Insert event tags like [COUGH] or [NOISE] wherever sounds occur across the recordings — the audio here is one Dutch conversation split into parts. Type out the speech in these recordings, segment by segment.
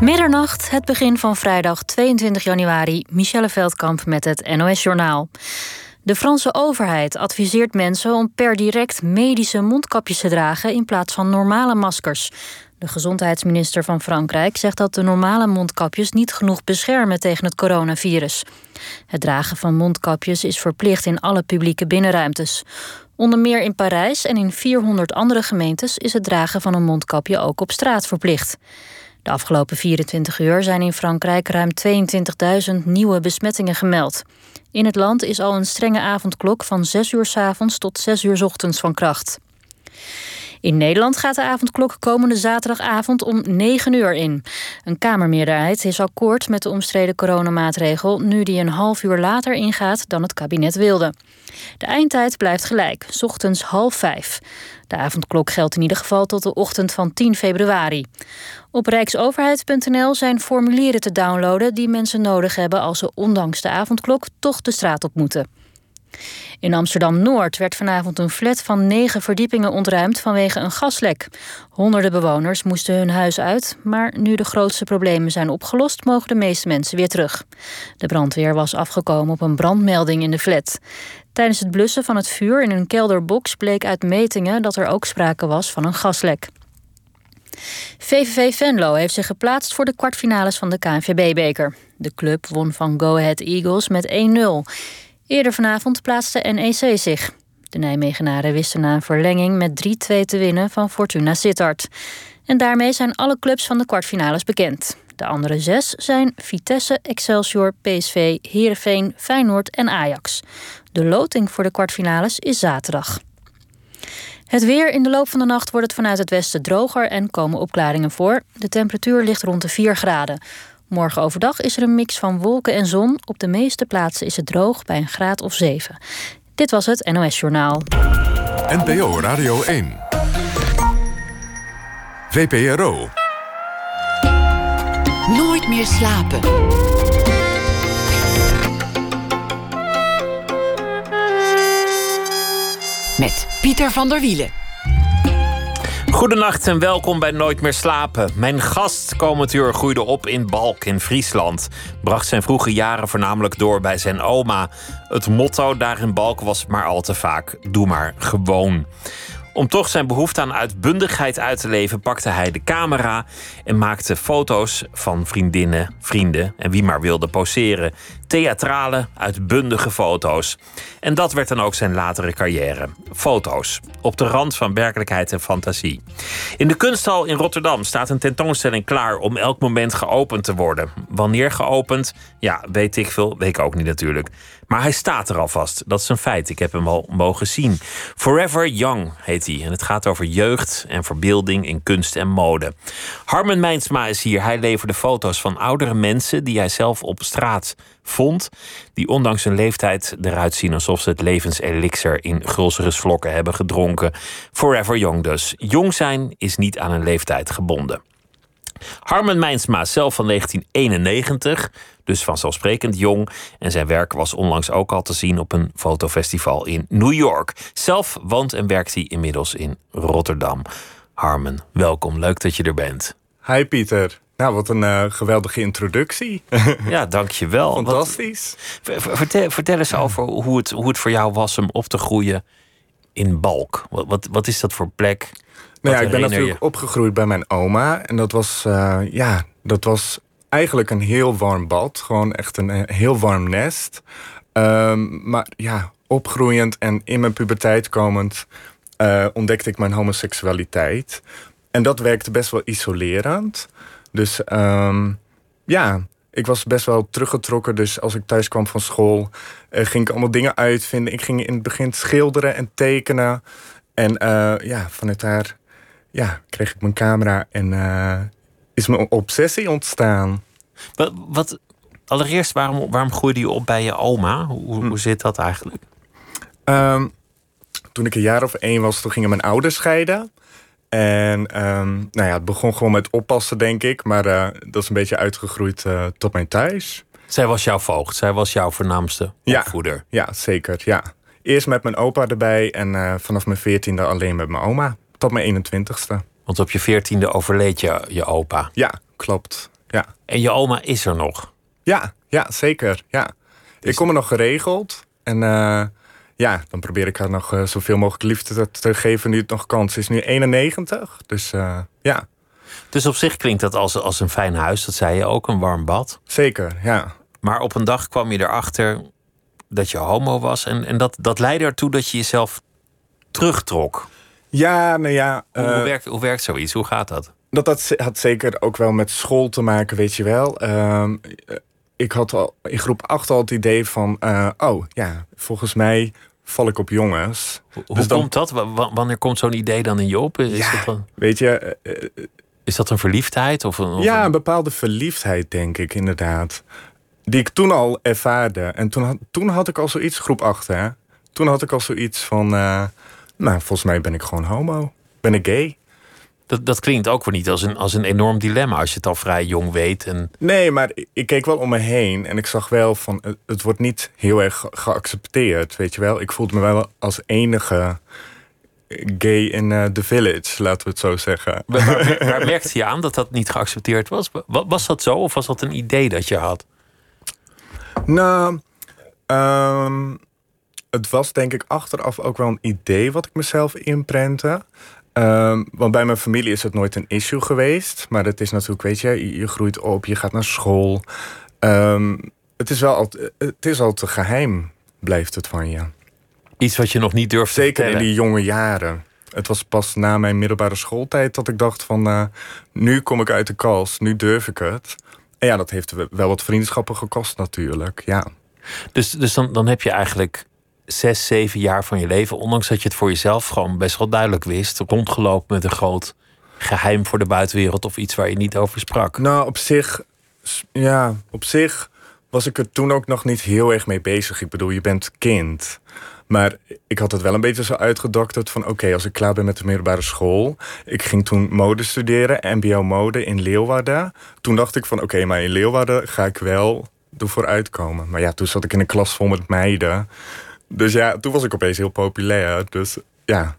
Middernacht, het begin van vrijdag 22 januari. Michelle Veldkamp met het NOS-journaal. De Franse overheid adviseert mensen om per direct medische mondkapjes te dragen in plaats van normale maskers. De gezondheidsminister van Frankrijk zegt dat de normale mondkapjes niet genoeg beschermen tegen het coronavirus. Het dragen van mondkapjes is verplicht in alle publieke binnenruimtes. Onder meer in Parijs en in 400 andere gemeentes is het dragen van een mondkapje ook op straat verplicht. De afgelopen 24 uur zijn in Frankrijk ruim 22.000 nieuwe besmettingen gemeld. In het land is al een strenge avondklok van 6 uur s avonds tot 6 uur s ochtends van kracht. In Nederland gaat de avondklok komende zaterdagavond om 9 uur in. Een Kamermeerderheid is akkoord met de omstreden coronamaatregel... nu die een half uur later ingaat dan het kabinet wilde. De eindtijd blijft gelijk, ochtends half vijf. De avondklok geldt in ieder geval tot de ochtend van 10 februari. Op rijksoverheid.nl zijn formulieren te downloaden... die mensen nodig hebben als ze ondanks de avondklok toch de straat op moeten. In Amsterdam-Noord werd vanavond een flat van negen verdiepingen ontruimd vanwege een gaslek. Honderden bewoners moesten hun huis uit, maar nu de grootste problemen zijn opgelost, mogen de meeste mensen weer terug. De brandweer was afgekomen op een brandmelding in de flat. Tijdens het blussen van het vuur in een kelderbox bleek uit metingen dat er ook sprake was van een gaslek. VVV Venlo heeft zich geplaatst voor de kwartfinales van de KNVB-beker. De club won van Go Ahead Eagles met 1-0. Eerder vanavond plaatste NEC zich. De Nijmegenaren wisten na een verlenging met 3-2 te winnen van Fortuna Sittard. En daarmee zijn alle clubs van de kwartfinales bekend. De andere zes zijn Vitesse, Excelsior, PSV, Heerenveen, Feyenoord en Ajax. De loting voor de kwartfinales is zaterdag. Het weer in de loop van de nacht wordt het vanuit het westen droger en komen opklaringen voor. De temperatuur ligt rond de 4 graden. Morgen overdag is er een mix van wolken en zon. Op de meeste plaatsen is het droog bij een graad of 7. Dit was het NOS Journaal. NPO Radio 1. VPRO. Nooit meer slapen. Met Pieter van der Wielen. Goedenacht en welkom bij Nooit meer slapen. Mijn gast komend uur groeide op in Balk in Friesland. Bracht zijn vroege jaren voornamelijk door bij zijn oma. Het motto daar in Balk was maar al te vaak: doe maar gewoon. Om toch zijn behoefte aan uitbundigheid uit te leven, pakte hij de camera en maakte foto's van vriendinnen, vrienden en wie maar wilde poseren. Theatrale, uitbundige foto's. En dat werd dan ook zijn latere carrière. Foto's. Op de rand van werkelijkheid en fantasie. In de kunsthal in Rotterdam staat een tentoonstelling klaar om elk moment geopend te worden. Wanneer geopend? Ja, weet ik veel. Weet ik ook niet natuurlijk. Maar hij staat er alvast. Dat is een feit. Ik heb hem al mogen zien. Forever Young heet hij. En het gaat over jeugd en verbeelding in kunst en mode. Harmen Mijnsma is hier. Hij leverde foto's van oudere mensen die hij zelf op straat vond. Die ondanks hun leeftijd eruit zien alsof ze het levenselixer in gulzere vlokken hebben gedronken. Forever Young dus. Jong zijn is niet aan een leeftijd gebonden. Harmen Mijnsma, zelf van 1991, dus vanzelfsprekend jong. En zijn werk was onlangs ook al te zien op een fotofestival in New York. Zelf woont en werkt hij inmiddels in Rotterdam. Harmen, welkom. Leuk dat je er bent. Hi Pieter. Nou, wat een uh, geweldige introductie. [LAUGHS] ja, dankjewel. Fantastisch. Wat, vertel, vertel, eens over hoe het, hoe het voor jou was om op te groeien in Balk. Wat, wat, wat is dat voor plek? Nou ja, ik ben natuurlijk opgegroeid bij mijn oma. En dat was, uh, ja, dat was eigenlijk een heel warm bad. Gewoon echt een eh, heel warm nest. Um, maar ja, opgroeiend en in mijn puberteit komend... Uh, ontdekte ik mijn homoseksualiteit. En dat werkte best wel isolerend. Dus um, ja, ik was best wel teruggetrokken. Dus als ik thuis kwam van school, uh, ging ik allemaal dingen uitvinden. Ik ging in het begin schilderen en tekenen. En ja, vanuit daar ja, kreeg ik mijn camera en is mijn obsessie ontstaan. Wat, wat, allereerst, waarom, waarom groeide je op bij je oma? Hoe, hm. hoe zit dat eigenlijk? Um, toen ik een jaar of één was, toen gingen mijn ouders scheiden. En um, nou ja, het begon gewoon met oppassen, denk ik. Maar uh, dat is een beetje uitgegroeid uh, tot mijn thuis. Zij was jouw voogd. Zij was jouw voornaamste opvoeder. Ja, ja zeker. Ja. Eerst met mijn opa erbij en uh, vanaf mijn veertiende alleen met mijn oma. Tot mijn 21ste. Want op je veertiende overleed je je opa. Ja, klopt. Ja. En je oma is er nog? Ja, ja zeker. Ja. Ik kom er nog geregeld. En uh, ja, dan probeer ik haar nog uh, zoveel mogelijk liefde te, te, geven nu het nog kan. Ze is nu 91, dus uh, ja. Dus op zich klinkt dat als, als een fijn huis, dat zei je ook, een warm bad. Zeker, ja. Maar op een dag kwam je erachter dat je homo was. En, en dat, dat leidde ertoe dat je jezelf terugtrok. Ja, nou ja. Hoe, hoe, werkt, hoe werkt zoiets? Hoe gaat dat? Dat, dat had zeker ook wel met school te maken, weet je wel. Uh, ik had al in groep 8 al het idee van... Uh, oh, ja, volgens mij val ik op jongens. Hoe, dus dan, komt dat? W wanneer komt zo'n idee dan in je op? Is ja, dat dan, weet je... Uh, is dat een verliefdheid? Of een, of ja, een bepaalde verliefdheid, denk ik, inderdaad. Die ik toen al ervaarde. En toen, had, toen had ik al zoiets, groep 8, hè. Toen had ik al zoiets van... Uh, nou, volgens mij ben ik gewoon homo. Ben ik gay. Dat, dat klinkt ook weer niet als een, als een enorm dilemma als je het al vrij jong weet. En... Nee, maar ik keek wel om me heen en ik zag wel van het, het wordt niet heel erg geaccepteerd. Weet je wel, ik voelde me wel als enige gay in uh, the village, laten we het zo zeggen. Waar [LAUGHS] merkte je aan dat dat niet geaccepteerd was? Was dat zo of was dat een idee dat je had? Nou, um, het was denk ik achteraf ook wel een idee wat ik mezelf inprentte. Um, want bij mijn familie is het nooit een issue geweest. Maar het is natuurlijk, weet je, je groeit op, je gaat naar school. Um, het is wel altijd, het is altijd geheim, blijft het van je. Iets wat je nog niet durft Zeker te in die jonge jaren. Het was pas na mijn middelbare schooltijd dat ik dacht van... Uh, nu kom ik uit de kast, nu durf ik het. En ja, dat heeft wel wat vriendschappen gekost natuurlijk, ja. Dus, dus dan, dan heb je eigenlijk zes, zeven jaar van je leven, ondanks dat je het voor jezelf gewoon best wel duidelijk wist, rondgelopen met een groot geheim voor de buitenwereld of iets waar je niet over sprak? Nou, op zich, ja, op zich was ik er toen ook nog niet heel erg mee bezig. Ik bedoel, je bent kind. Maar ik had het wel een beetje zo uitgedokterd van... oké, als ik klaar ben met de middelbare school... ik ging toen mode studeren, mbo-mode in Leeuwarden. Toen dacht ik van, oké, maar in Leeuwarden ga ik wel ervoor uitkomen. Maar ja, toen zat ik in een klas vol met meiden... Dus ja, toen was ik opeens heel populair. Dus ja.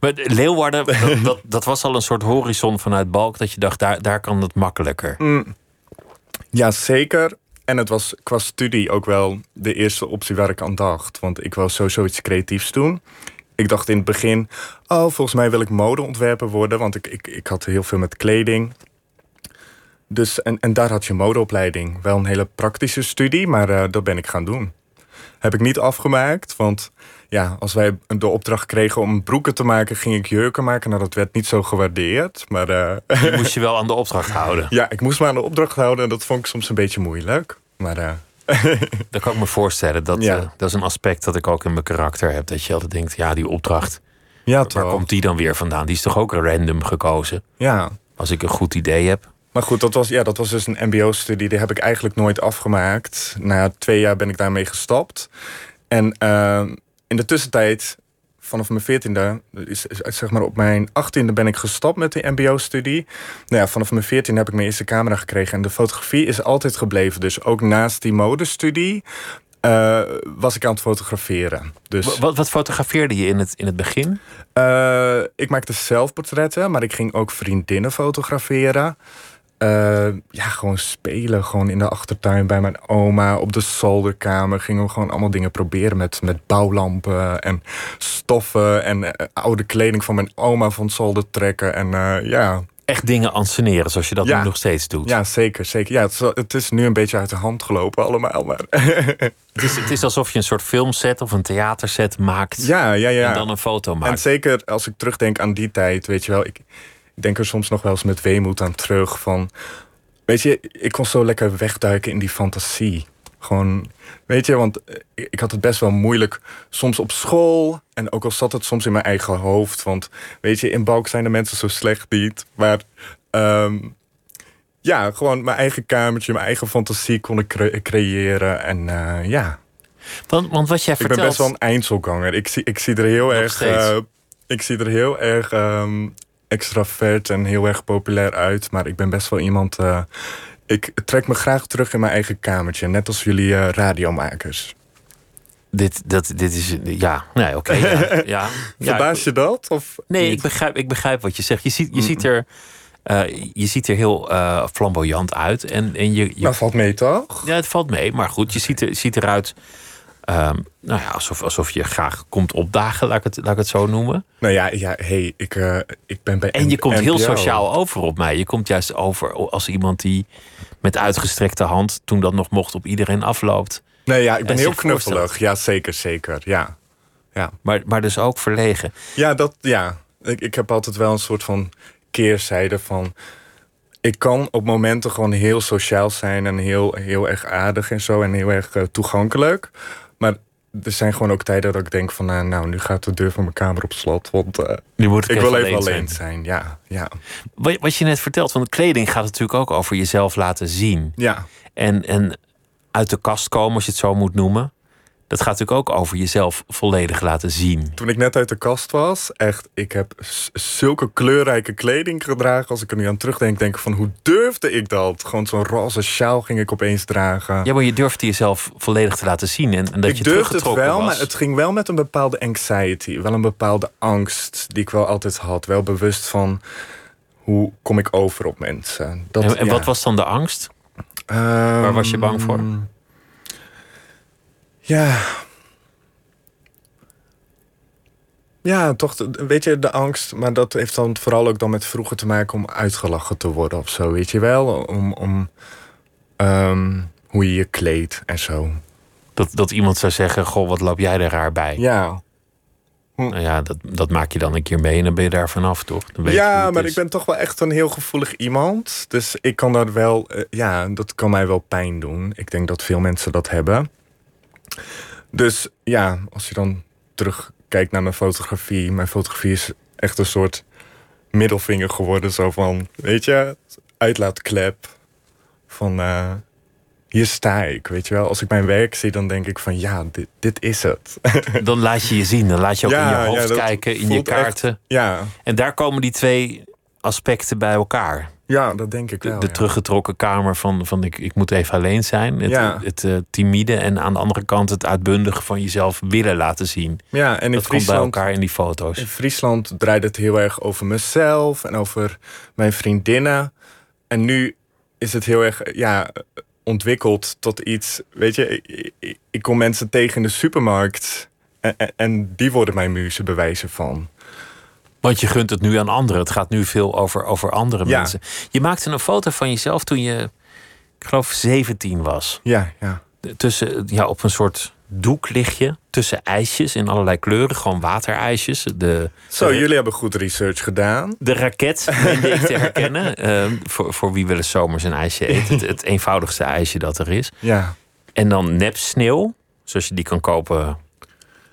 Maar Leeuwarden, [LAUGHS] dat, dat, dat, was al een soort horizon vanuit Balk... dat je dacht, daar, daar kan het makkelijker. Mm. Ja, zeker. En het was qua studie ook wel de eerste optie waar ik aan dacht. Want ik wou sowieso iets creatiefs doen. Ik dacht in het begin, oh, volgens mij wil ik modeontwerper worden. Want ik, ik, ik had heel veel met kleding. Dus, en, en daar had je modeopleiding. Wel een hele praktische studie, maar uh, dat ben ik gaan doen. Heb ik niet afgemaakt, want ja, als wij de opdracht kregen om broeken te maken, ging ik jurken maken. Nou, dat werd niet zo gewaardeerd. Maar, uh... Je [LAUGHS] moest je wel aan de opdracht houden. Ja, ik moest me aan de opdracht houden en dat vond ik soms een beetje moeilijk. Maar, uh... [LAUGHS] dat kan ik me voorstellen. Dat, ja. uh, dat is een aspect dat ik ook in mijn karakter heb. Dat je altijd denkt, ja, die opdracht. Ja, waar komt die dan weer vandaan? Die is toch ook random gekozen? Ja. Als ik een goed idee heb. Maar goed, dat was, ja, dat was dus een MBO-studie. Die heb ik eigenlijk nooit afgemaakt. Na twee jaar ben ik daarmee gestopt. En uh, in de tussentijd, vanaf mijn veertiende, zeg maar op mijn achttiende ben ik gestopt met de MBO-studie. Nou ja, vanaf mijn veertiende heb ik mijn eerste camera gekregen. En de fotografie is altijd gebleven. Dus ook naast die modestudie uh, was ik aan het fotograferen. Dus, wat, wat fotografeerde je in het, in het begin? Uh, ik maakte zelfportretten, maar ik ging ook vriendinnen fotograferen. Uh, ja, gewoon spelen. Gewoon in de achtertuin bij mijn oma. Op de zolderkamer gingen we gewoon allemaal dingen proberen. Met, met bouwlampen en stoffen. En uh, oude kleding van mijn oma van zolder trekken. En uh, ja. Echt dingen anseneren, zoals je dat ja. nu nog steeds doet. Ja, zeker. zeker. Ja, het, is, het is nu een beetje uit de hand gelopen allemaal. Maar [LAUGHS] het, is, het is alsof je een soort filmset of een theaterset maakt. Ja, ja, ja. En dan een foto maakt. En zeker als ik terugdenk aan die tijd, weet je wel... Ik, ik denk er soms nog wel eens met weemoed aan terug. Van, weet je, ik kon zo lekker wegduiken in die fantasie. Gewoon, weet je, want ik had het best wel moeilijk soms op school. En ook al zat het soms in mijn eigen hoofd. Want weet je, in Balk zijn de mensen zo slecht niet. Maar um, ja, gewoon mijn eigen kamertje, mijn eigen fantasie kon ik cre creëren. En uh, ja. Want, want wat jij vertelt... Ik ben best wel een eindselganger. Ik zie, ik zie er heel Nog erg... Uh, ik zie er heel erg um, extravert en heel erg populair uit. Maar ik ben best wel iemand. Uh, ik trek me graag terug in mijn eigen kamertje. Net als jullie uh, radiomakers. Dit, dat, dit is. Ja, nee, oké. Okay, [LAUGHS] ja, ja, Verbaas je dat? Of nee, ik begrijp, ik begrijp wat je zegt. Je ziet, je ziet er je ziet er heel flamboyant uit. En, en je, je... valt mee toch? Ja, het valt mee. Maar goed, je ziet, er, ziet eruit Um, nou ja, alsof, alsof je graag komt opdagen, laat ik het, laat ik het zo noemen. Nou ja, ja hey, ik, uh, ik ben bij En je komt heel sociaal over op mij. Je komt juist over als iemand die met uitgestrekte hand, toen dat nog mocht, op iedereen afloopt. Nee, ja, ik ben heel knuffelig. Ja, zeker, zeker. Ja. ja. Maar, maar dus ook verlegen. Ja, dat, ja. Ik, ik heb altijd wel een soort van keerzijde van ik kan op momenten gewoon heel sociaal zijn en heel, heel erg aardig en zo en heel erg uh, toegankelijk. Maar er zijn gewoon ook tijden dat ik denk van... Uh, nou, nu gaat de deur van mijn kamer op slot. Want uh, nu moet ik, wil even alleen zijn. Ja, ja. Wat, wat je net vertelt, want kleding gaat natuurlijk ook over jezelf laten zien. Ja. En, en uit de kast komen, als je het zo moet noemen. Dat gaat natuurlijk ook over jezelf volledig laten zien. Toen ik net uit de kast was, echt, ik heb zulke kleurrijke kleding gedragen. Als ik er nu aan terugdenk, denk ik van hoe durfde ik dat? Gewoon zo'n roze sjaal ging ik opeens dragen. Ja, maar je durfde jezelf volledig te laten zien. En, en dat ik je durfde het wel, was. maar het ging wel met een bepaalde anxiety. Wel een bepaalde angst die ik wel altijd had. Wel bewust van hoe kom ik over op mensen. Dat, en, en wat was dan de angst? Waar was je bang voor? Ja. Ja, toch, weet je, de angst. Maar dat heeft dan vooral ook dan met vroeger te maken om uitgelachen te worden of zo. Weet je wel? Om, om ehm, hoe je je kleedt en zo. Dat, dat iemand zou zeggen: Goh, wat loop jij er raar bij? Ja. Hm. Nou ja, dat, dat maak je dan een keer mee en dan ben je daar vanaf, toch? Dan weet ja, maar ik ben toch wel echt een heel gevoelig iemand. Dus ik kan dat wel, uh, ja, dat kan mij wel pijn doen. Ik denk dat veel mensen dat hebben. Dus ja, als je dan terugkijkt naar mijn fotografie. Mijn fotografie is echt een soort middelvinger geworden. Zo van, weet je, uitlaatklep. Van, uh, hier sta ik, weet je wel. Als ik mijn werk zie, dan denk ik van, ja, dit, dit is het. [LAUGHS] Dan laat je je zien. Dan laat je ook in je hoofd kijken, in je kaarten. ja. En daar komen die twee aspecten bij elkaar. Ja, dat denk ik wel. De, teruggetrokken kamer van, van ik, ik moet even alleen zijn. Het, ja. het uh, timide en aan de andere kant het uitbundige van jezelf willen laten zien. Ja, en in dat Friesland, komt bij elkaar in die foto's. In Friesland draait het heel erg over mezelf en over mijn vriendinnen. En nu is het heel erg ja, ontwikkeld tot iets. Weet je, ik, ik kom mensen tegen in de supermarkt. En, en, en die worden mijn muze bewijzen van. Want je gunt het nu aan anderen. Het gaat nu veel over, over andere mensen. Je maakte een foto van jezelf toen je, ik geloof, 17 was. Ja, ja. Tussen, ja, op een soort doek lig je tussen ijsjes in allerlei kleuren, gewoon waterijsjes. De, Zo, jullie hebben goed research gedaan. De raket, meende ik te herkennen. Uh, [LAUGHS] voor, voor wie wel eens zomers een ijsje eet. Het, het, eenvoudigste ijsje dat er is. Ja. En dan nep sneeuw, zoals je die kan kopen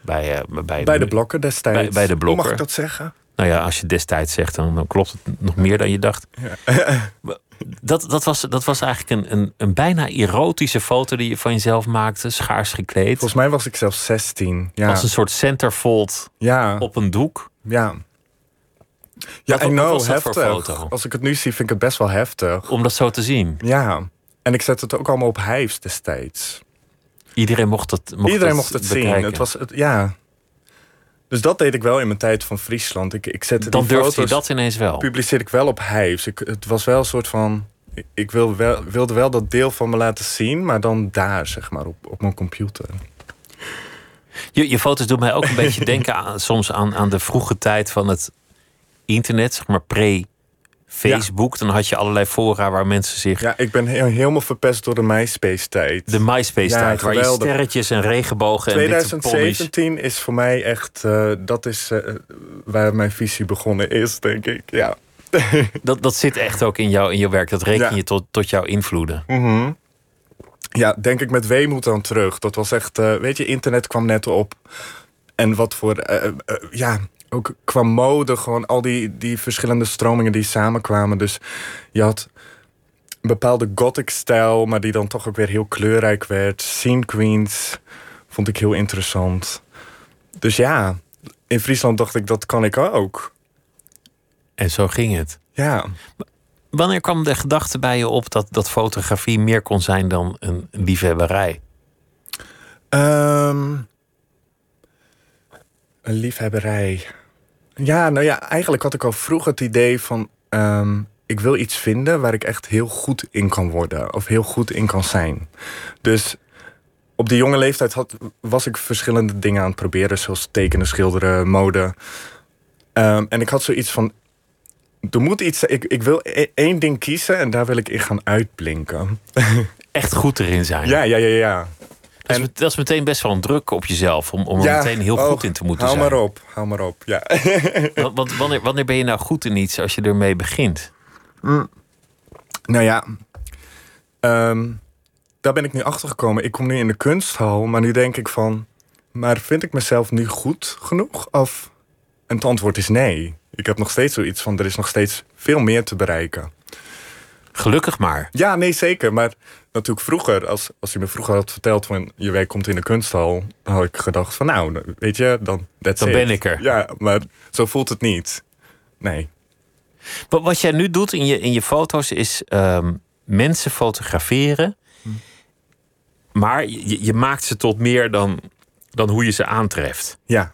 bij, uh, bij, bij de, blokken destijds. Bij, bij de blokken. Hoe mag ik dat zeggen? Nou ja, als je destijds zegt, dan, dan klopt het nog meer dan je dacht. Ja. [LAUGHS] Dat, dat, was, dat was eigenlijk een, een, een, bijna erotische foto die je van jezelf maakte, schaars gekleed. Volgens mij was ik zelfs 16. Ja. Als een soort centerfold ja. op een doek. Ja. Ja, know, heftig. Als ik het nu zie, vind ik het best wel heftig. Om dat zo te zien? Ja. En ik zet het ook allemaal op Hives destijds. Iedereen mocht het mocht Iedereen mocht het zien. Het was, het, ja, dus dat deed ik wel in mijn tijd van Friesland. Ik, ik zette Dan durfde je dat ineens wel? Publiceerde ik wel op Hives. Ik, het was wel een soort van... Ik wil wel, wilde wel dat deel van me laten zien, maar dan daar, zeg maar, op, op mijn computer. Je, je foto's doen mij ook een beetje [LAUGHS] denken aan, soms aan, aan de vroege tijd van het internet, zeg maar pre Facebook. Dan had je allerlei fora waar mensen zich. Ja, ik ben helemaal verpest door de MySpace-tijd. De MySpace-tijd, waar je sterretjes en regenbogen 2017 is voor mij echt. Uh, dat is uh, waar mijn visie begonnen is, denk ik. Ja. [LAUGHS] dat, dat zit echt ook in, jou, in jouw werk. Dat reken je tot, tot jouw invloeden. Mm -hmm. Ja, denk ik met weemoed dan terug. Dat was echt. Uh, weet je, internet kwam net op. En wat voor. ja, ook qua mode, gewoon al die, die verschillende stromingen die samenkwamen. Dus je had een bepaalde gothic-stijl, maar die dan toch ook weer heel kleurrijk werd. Scene Queens vond ik heel interessant. Dus ja, in Friesland dacht ik, dat kan ik ook. En zo ging het. Ja. Wanneer kwam de gedachte bij je op dat, dat fotografie meer kon zijn dan een liefhebberij? Um, een liefhebberij. Ja, nou ja, eigenlijk had ik al vroeg het idee van... Um, ik wil iets vinden waar ik echt heel goed in kan worden. Of heel goed in kan zijn. Dus op die jonge leeftijd had, was ik verschillende dingen aan het proberen. Zoals tekenen, schilderen, mode. Ehm, en ik had zoiets van... Er moet iets... Ik, ik wil e- één ding kiezen en daar wil ik in gaan uitblinken. [LAUGHS] Echt goed erin zijn. Ja, ja, ja, ja. Dat, is, dat is meteen best wel een druk op jezelf om, om er meteen heel goed in te moeten hou zijn. maar op, hou maar op. Ja. [LAUGHS] Want, want wanneer, wanneer ben je nou goed in iets als je ermee begint? Nou ja, ehm, daar ben ik nu achter gekomen. Ik kom nu in de kunsthal, maar nu denk ik van... Maar vind ik mezelf nu goed genoeg? Of... En het antwoord is nee. Ik heb nog steeds zoiets van, er is nog steeds veel meer te bereiken. Gelukkig maar. Ja, nee, zeker. Maar natuurlijk vroeger, als, als je me vroeger had verteld van je werk komt in de kunsthal, dan had ik gedacht van nou, weet je, dan, Dan it. ben ik er. Ja, maar zo voelt het niet. Nee. Wat, wat jij nu doet in je, in je foto's is ehm, mensen fotograferen. Maar je, je maakt ze tot meer dan, dan hoe je ze aantreft. Ja,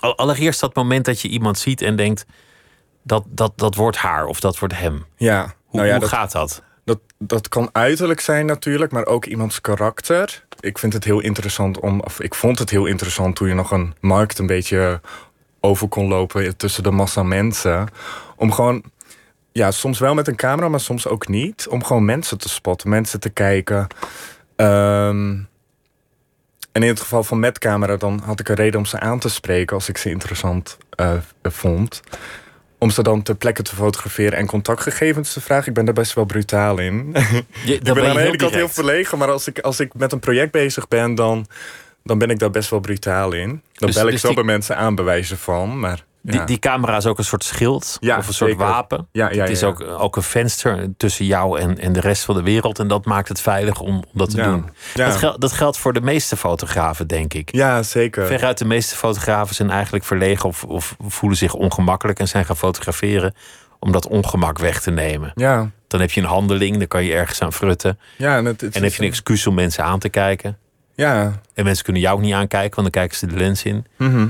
Al- Allereerst dat moment dat je iemand ziet en denkt... dat, dat, dat wordt haar of dat wordt hem. ja. Hoe, nou ja, hoe dat, gaat dat? Dat, kan uiterlijk zijn natuurlijk, maar ook iemands karakter. Ik vind het heel interessant om, of ik vond het heel interessant toen je nog een markt een beetje over kon lopen tussen de massa mensen. Om gewoon, ja, soms wel met een camera, maar soms ook niet. Om gewoon mensen te spotten, mensen te kijken. Ehm, en in het geval van met camera, dan had ik een reden om ze aan te spreken als ik ze interessant eh, vond. Om ze dan ter plekke te fotograferen en contactgegevens te vragen. Ik ben daar best wel brutaal in. Je, [LAUGHS] ik ben aan de ene kant heel verlegen, maar als ik, als ik met een project bezig ben, dan, dan ben ik daar best wel brutaal in. Dan Dus- bel ik dus zo die- bij mensen aan, bewijzen van. Maar. Die, die camera is ook een soort schild Ja, of een soort zeker. wapen. Ja, ja, het is. Ook, ook een venster tussen jou en, en de rest van de wereld. En dat maakt het veilig om, om dat te doen. Dat, gel- dat geldt voor de meeste fotografen, denk ik. ja, zeker. Veruit de meeste fotografen zijn eigenlijk verlegen of, of voelen zich ongemakkelijk en zijn gaan fotograferen om dat ongemak weg te nemen. Ja, Dan heb je een handeling, dan kan je ergens aan frutten. ja. En, het, het En dan heb je een excuus om mensen aan te kijken. Ja, En mensen kunnen jou ook niet aankijken, want dan kijken ze de lens in. mhm.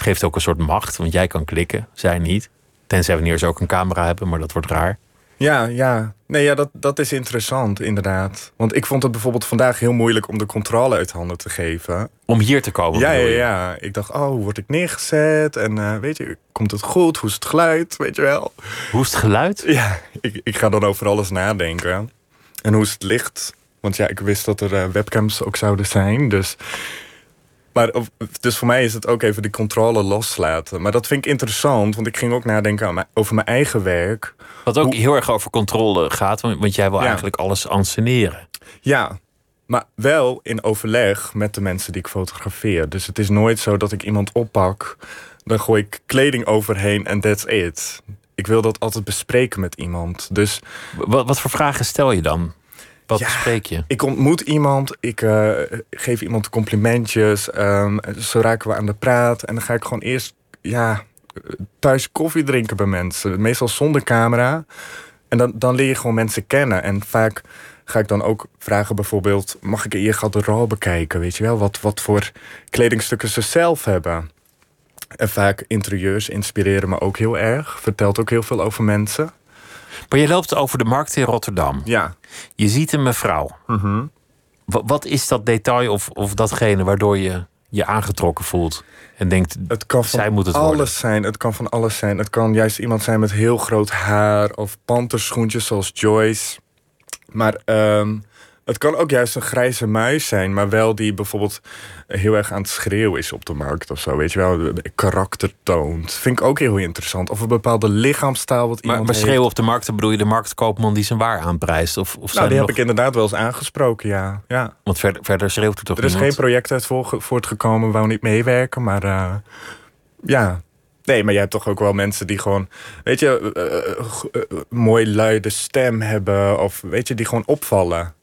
Het geeft ook een soort macht, want jij kan klikken, zij niet. Tenzij wanneer ze ook een camera hebben, maar dat wordt raar. ja, ja. Nee, ja, dat, dat is interessant, inderdaad. Want ik vond het bijvoorbeeld vandaag heel moeilijk om de controle uit handen te geven. Om hier te komen. Ja, ja, ja. Ik dacht, oh, hoe word ik neergezet? En eh, weet je, komt het goed? Hoe is het geluid? Weet je wel? Hoe is het geluid? Ja, ik, ik ga dan over alles nadenken. En hoe is het licht? Want ja, ik wist dat er eh, webcams ook zouden zijn. Dus, maar, dus voor mij is het ook even die controle loslaten. Maar dat vind ik interessant, want ik ging ook nadenken aan mijn- over mijn eigen werk. Wat ook Hoe- heel erg over controle gaat, want want jij wil Ja. eigenlijk alles anseneren. Ja, maar wel in overleg met de mensen die ik fotografeer. Dus het is nooit zo dat ik iemand oppak, dan gooi ik kleding overheen en that's it. Ik wil dat altijd bespreken met iemand. Dus Wat, wat voor vragen stel je dan? Wat Ja. bespreek je? Ik ontmoet iemand, ik eh, geef iemand complimentjes. ehm, zo raken we aan de praat. En dan ga ik gewoon eerst ja, thuis koffie drinken bij mensen. Meestal zonder camera. En dan, dan leer je gewoon mensen kennen. En vaak ga ik dan ook vragen bijvoorbeeld... mag ik in je garderobe kijken? Weet je wel, wat, wat voor kledingstukken ze zelf hebben. En vaak interieurs inspireren me ook heel erg. Vertelt ook heel veel over mensen. Maar je loopt over de markt in Rotterdam. Ja. Je ziet een mevrouw. Wa- Wat is dat detail of, of datgene waardoor je je aangetrokken voelt? En denkt, Het kan van zij moet het alles worden. zijn. Het kan van alles zijn. Het kan juist iemand zijn met heel groot haar of panterschoentjes zoals Joyce. Maar ehm, het kan ook juist een grijze muis zijn, maar wel die bijvoorbeeld heel erg aan het schreeuwen is op de markt of zo. Weet je wel, karakter toont. Vind ik ook heel interessant. Of een bepaalde lichaamstaal wat Maar, iemand maar schreeuwen op de markt, dan bedoel je de marktkoopman die zijn waar aanprijst? Of, of Nou, die heb ik inderdaad wel eens aangesproken, ja. ja. Want verder, verder schreeuwt er toch Er is niemand? geen project uit voor- voortgekomen, wou niet meewerken, maar eh, ja. Nee, maar je hebt toch ook wel mensen die gewoon, weet je, eh, eh, mooi luide stem hebben. Of weet je, die gewoon opvallen.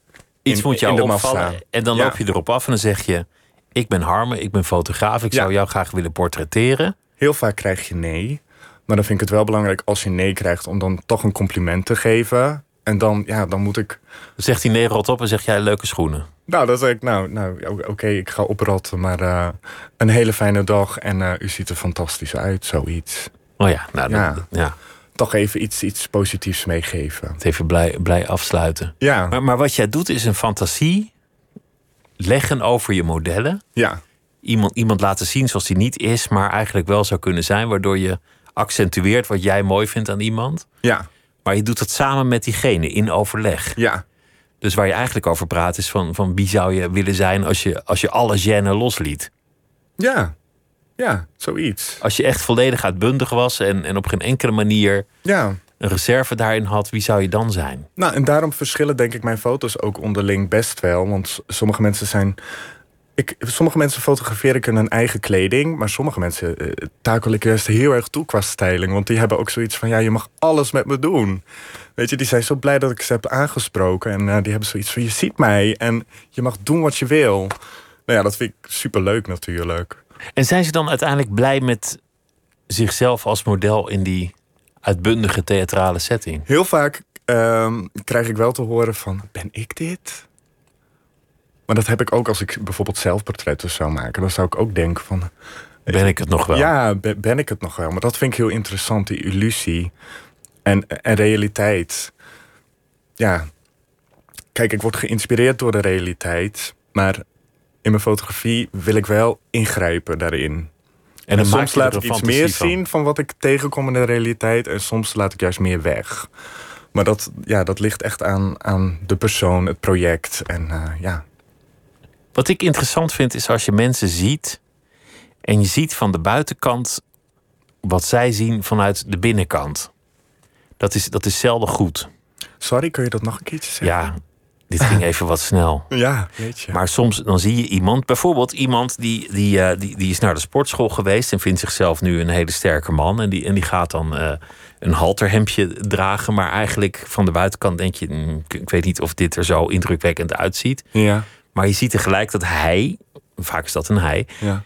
Iets in- moet jou opvallen. En dan Ja. loop je erop af en dan zeg je... Ik ben Harme, ik ben fotograaf. Ik Ja. zou jou graag willen portretteren. Heel vaak krijg je nee. Maar dan vind ik het wel belangrijk als je nee krijgt om dan toch een compliment te geven. En dan, ja, dan moet ik. Zegt hij nee, rot op en zeg jij leuke schoenen. Nou, dan zeg ik, nou, nou oké, ik ga oprotten. Maar eh, een hele fijne dag en eh, u ziet er fantastisch uit, zoiets. Oh ja, nou, Ja. Dat, ja. Toch even iets, iets positiefs meegeven. Het even blij, blij afsluiten. Ja. Maar, maar wat jij doet is een fantasie leggen over je modellen. Ja. Iemand, iemand laten zien zoals hij niet is, maar eigenlijk wel zou kunnen zijn, waardoor je accentueert wat jij mooi vindt aan iemand. Ja. Maar je doet dat samen met diegene in overleg. Ja. Dus waar je eigenlijk over praat is van, van wie zou je willen zijn als je, als je alle genen losliet. Ja. Ja, zoiets. Als je echt volledig uitbundig was en, en op geen enkele manier Ja. een reserve daarin had, wie zou je dan zijn? Nou, en daarom verschillen denk ik mijn foto's ook onderling best wel. Want sommige mensen zijn. Ik, sommige mensen fotografeer ik in hun eigen kleding. Maar sommige mensen eh, takel ik juist heel erg toe qua styling. Want die hebben ook zoiets van: ja, je mag alles met me doen. Weet je, die zijn zo blij dat ik ze heb aangesproken. En eh, die hebben zoiets van: je ziet mij en je mag doen wat je wil. Nou ja, dat vind ik superleuk natuurlijk. En zijn ze dan uiteindelijk blij met zichzelf als model in die uitbundige theatrale setting? Heel vaak ehm, krijg ik wel te horen van, ben ik dit? Maar dat heb ik ook als ik bijvoorbeeld zelfportretten zou maken. Dan zou ik ook denken van... Ben ik het nog wel? Ja, ben, ben ik het nog wel? Maar dat vind ik heel interessant, die illusie en, en realiteit. Ja, kijk, ik word geïnspireerd door de realiteit. Maar in mijn fotografie wil ik wel ingrijpen daarin. En, soms laat ik iets meer van. zien van wat ik tegenkom in de realiteit. En soms laat ik juist meer weg. Maar dat, ja, dat ligt echt aan, aan de persoon, het project. En eh, ja, Wat ik interessant vind is als je mensen ziet en je ziet van de buitenkant wat zij zien vanuit de binnenkant. Dat is, dat is zelden goed. sorry, kun je dat nog een keertje zeggen? Ja, dit ging even wat snel. Ja, weet je. Maar soms dan zie je iemand, bijvoorbeeld iemand die, die, eh, die, die is naar de sportschool geweest en vindt zichzelf nu een hele sterke man. En die, en die gaat dan eh, een halterhemdje dragen. Maar eigenlijk van de buitenkant denk je, "Mm, ik, ik weet niet of dit er zo indrukwekkend uitziet. ja, Maar je ziet tegelijk dat hij, vaak is dat een hij, ja.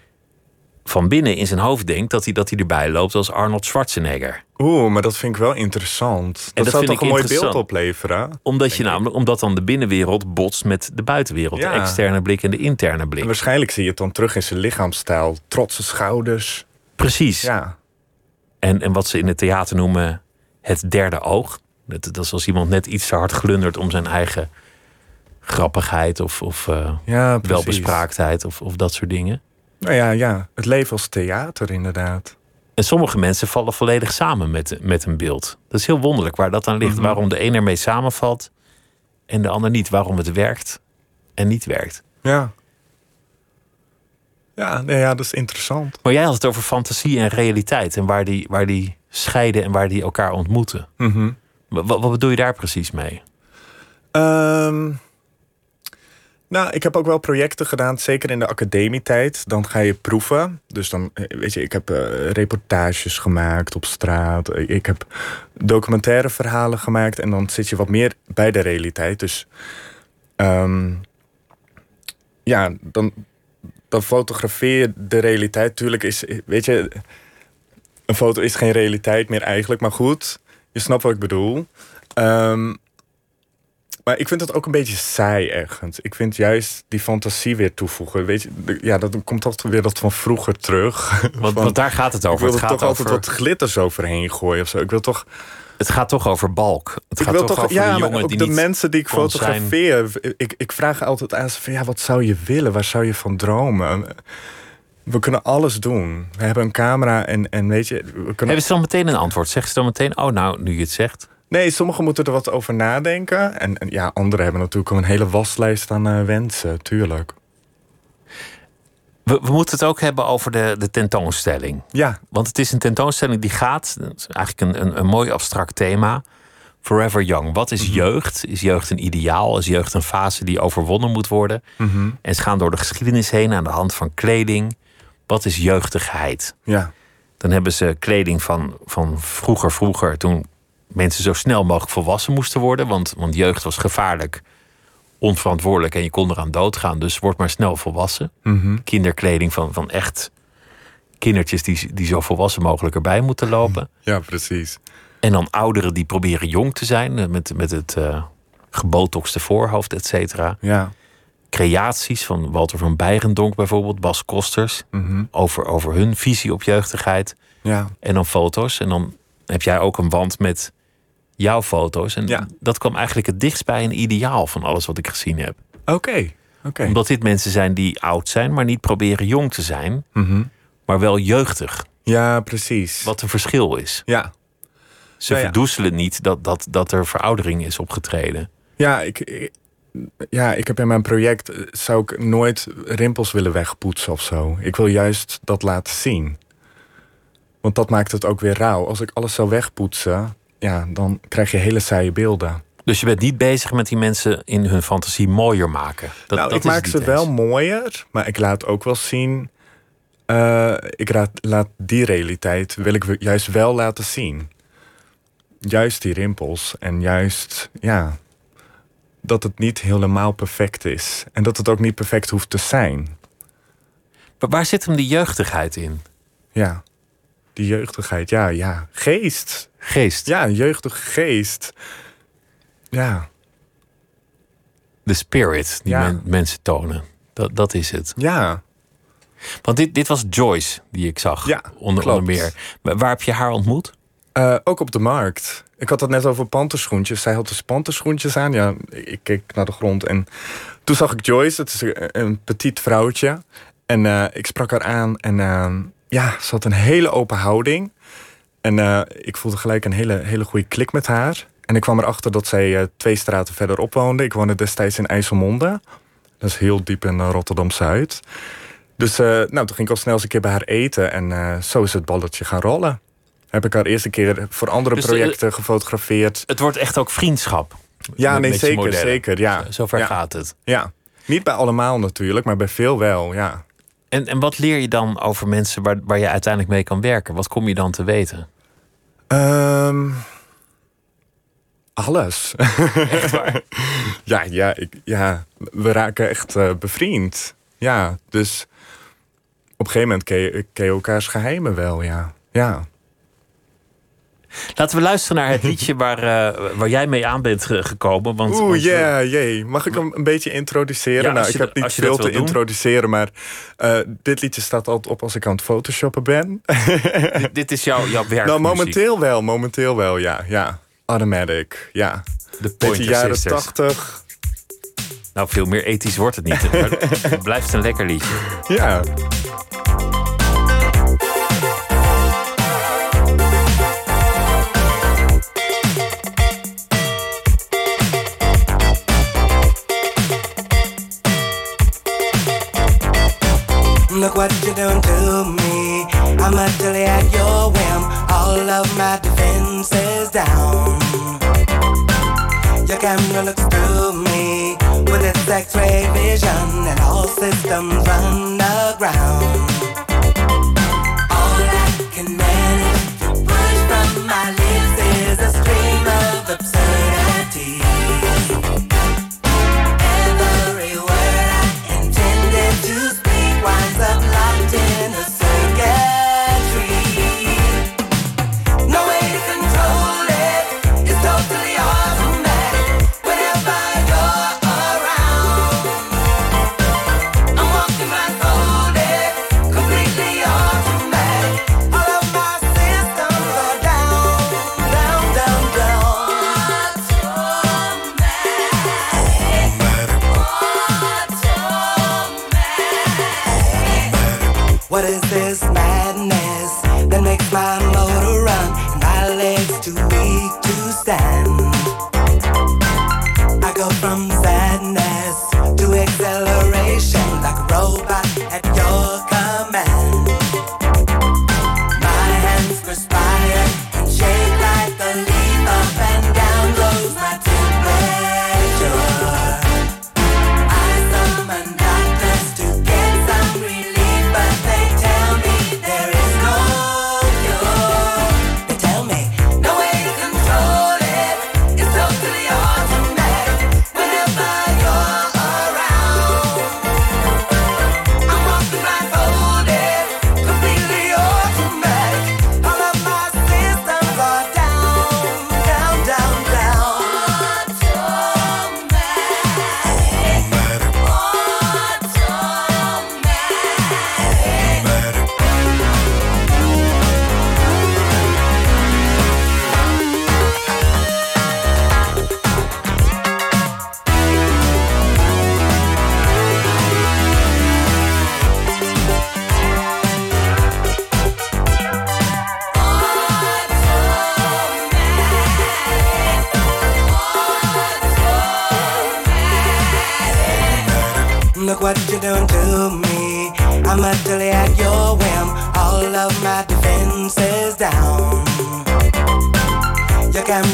Van binnen in zijn hoofd denkt dat hij, dat hij erbij loopt als Arnold Schwarzenegger. Oeh, maar dat vind ik wel interessant. Dat, dat zou vind toch ik een mooi beeld opleveren? Omdat, je namelijk, omdat dan de binnenwereld botst met de buitenwereld. Ja. De externe blik en de interne En blik. waarschijnlijk zie je het dan terug in zijn lichaamsstijl. Trotse schouders. Precies. Ja, En, en wat ze in het theater noemen het derde oog. Dat, dat is als iemand net iets te hard glundert om zijn eigen grappigheid of, of eh, ja welbespraaktheid of, of dat soort dingen. Nou ja, ja, het leven als theater inderdaad. En sommige mensen vallen volledig samen met, met een beeld. Dat is heel wonderlijk waar dat aan ligt. Mhm. Waarom de een ermee samenvalt en de ander niet. Waarom het werkt en niet werkt. Ja. Ja, nee, ja, dat is interessant. Maar jij had het over fantasie en realiteit. En waar die, waar die scheiden en waar die elkaar ontmoeten. Mhm. Wat, wat bedoel je daar precies mee? Ehm, nou, ik heb ook wel projecten gedaan, zeker in de academietijd. Dan ga je proeven. Dus dan, eh, weet je, ik heb eh, reportages gemaakt op straat. Eh, Ik heb documentaire verhalen gemaakt. En dan zit je wat meer bij de realiteit. Dus ehm, ja, dan, dan fotografeer je de realiteit. Tuurlijk is, weet je, een foto is geen realiteit meer eigenlijk. Maar goed, je snapt wat ik bedoel. Ehm, maar ik vind het ook een beetje saai ergens. Ik vind juist die fantasie weer toevoegen. Weet je, ja, dat komt altijd weer dat van vroeger terug. Want, [LAUGHS] Van, want daar gaat het ik over. wil Het gaat, toch altijd over wat glitters overheen gooien of zo. Ik wil toch, het gaat toch over balk. Het ik gaat wil toch, toch over ja, de maar jongen ook die de mensen die ik zijn. fotografeer. Ik, ik vraag altijd aan ze van, ja, wat zou je willen? Waar zou je van dromen? We kunnen alles doen. We hebben een camera en, en weet je, we kunnen Hebben ze dan meteen een antwoord? Zeggen ze dan meteen, oh nou, nu je het zegt. Nee, sommigen moeten er wat over nadenken. En, en ja, anderen hebben natuurlijk een hele waslijst aan eh, wensen, tuurlijk. We, we moeten het ook hebben over de, de tentoonstelling. Ja, Want het is een tentoonstelling die gaat, dat is eigenlijk een, een, een mooi abstract thema. Forever Young. Wat is jeugd? Is jeugd een ideaal? Is jeugd een fase die overwonnen moet worden? En ze gaan door de geschiedenis heen aan de hand van kleding. Wat is jeugdigheid? ja, Dan hebben ze kleding van, van vroeger, vroeger, toen mensen zo snel mogelijk volwassen moesten worden. Want, want jeugd was gevaarlijk, onverantwoordelijk en je kon eraan doodgaan. Dus word maar snel volwassen. Kinderkleding van, van echt kindertjes die, die zo volwassen mogelijk erbij moeten lopen. ja, precies. En dan ouderen die proberen jong te zijn eh, met, met het eh gebotoxte voorhoofd, et cetera. Ja, Creaties van Walter van Beirendonk bijvoorbeeld, Bas Kosters, over, over hun visie op jeugdigheid. ja, En dan foto's. En dan heb jij ook een wand met jouw foto's. En Ja. dat kwam eigenlijk het dichtst bij een ideaal van alles wat ik gezien heb. Oké, oké. Omdat dit mensen zijn die oud zijn, maar niet proberen jong te zijn, Mhm. maar wel jeugdig. Ja, precies. Wat een verschil is. Ja, Ze Ja, ja. verdoezelen niet dat, dat, dat er veroudering is opgetreden. ja ik, ik- ja, ik heb in mijn project... eh, zou ik nooit rimpels willen wegpoetsen of zo. Ik wil juist dat laten zien. Want dat maakt het ook weer rauw. Als ik alles zou wegpoetsen, ja, dan krijg je hele saaie beelden. Dus je bent niet bezig met die mensen in hun fantasie mooier maken. Dat, nou, dat ik maak ze wel mooier, maar ik laat ook wel zien. eh, ik raad, laat die realiteit wil ik juist wel laten zien. Juist die rimpels en juist ja, dat het niet helemaal perfect is en dat het ook niet perfect hoeft te zijn. Maar waar zit hem die jeugdigheid in? Ja, die jeugdigheid, ja, ja, geest, Geest, ja, een jeugdige geest. Ja, de spirit die Ja. men- mensen tonen. Dat, dat is het. ja. Want dit, dit was Joyce die ik zag, Ja, onder, klopt. onder meer. Waar heb je haar ontmoet? Eh, ook op de markt. Ik had het net over panterschoentjes. Zij had dus panterschoentjes aan. Ja, ik keek naar de grond en toen zag ik Joyce. Het is een, een petit vrouwtje. En eh, ik sprak haar aan en eh, ja, ze had een hele open houding. En eh, ik voelde gelijk een hele, hele goede klik met haar. En ik kwam erachter dat zij eh, twee straten verderop woonde. Ik woonde destijds in IJsselmonde. Dat is heel diep in eh, Rotterdam-Zuid. Dus nou, toen ging ik al snel eens een keer bij haar eten. En zo is het balletje gaan rollen. Heb ik haar eerste keer voor andere Dus, projecten gefotografeerd. Het wordt echt ook vriendschap. Ja, nee, zeker, zeker. Ja. Zover ja. gaat het. Ja. Niet bij allemaal natuurlijk, maar bij veel wel, ja. En, en wat leer je dan over mensen waar, waar je uiteindelijk mee kan werken? Wat kom je dan te weten? Ehm, alles. [LAUGHS] ja, ja, ik, ja, we raken echt eh, bevriend. Ja, dus op een gegeven moment ken je, ken je elkaars geheimen wel, ja. Ja. Laten we luisteren naar het liedje waar, eh, waar jij mee aan bent ge- gekomen. Want, Oeh, want, ja, jee. Mag ik hem een beetje introduceren? Ja, nou, je ik heb niet veel te introduceren, maar eh, dit liedje staat altijd op als ik aan het photoshoppen ben. [LAUGHS] dit, dit is jouw, jouw werk. nou, momenteel wel, momenteel wel, ja. ja. Automatic, ja. De Pointer jaren Sisters. tachtig. Nou, veel meer ethisch wordt het niet. Maar [LAUGHS] het blijft een lekker liedje. Ja. Look what you done to me. I'm utterly at your whim. All of my defenses down. Your camera looks through me with its X-ray vision, and all systems run aground.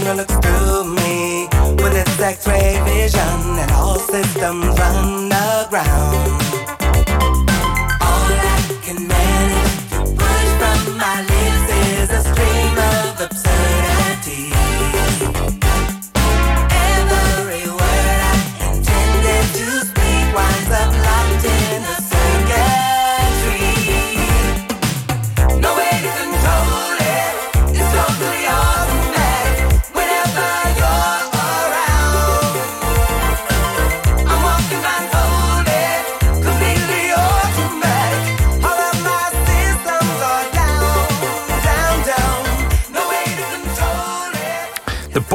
Camera looks through me with its X-ray vision, and all systems run aground. All I can manage to push from my lips is a stream of absurdity.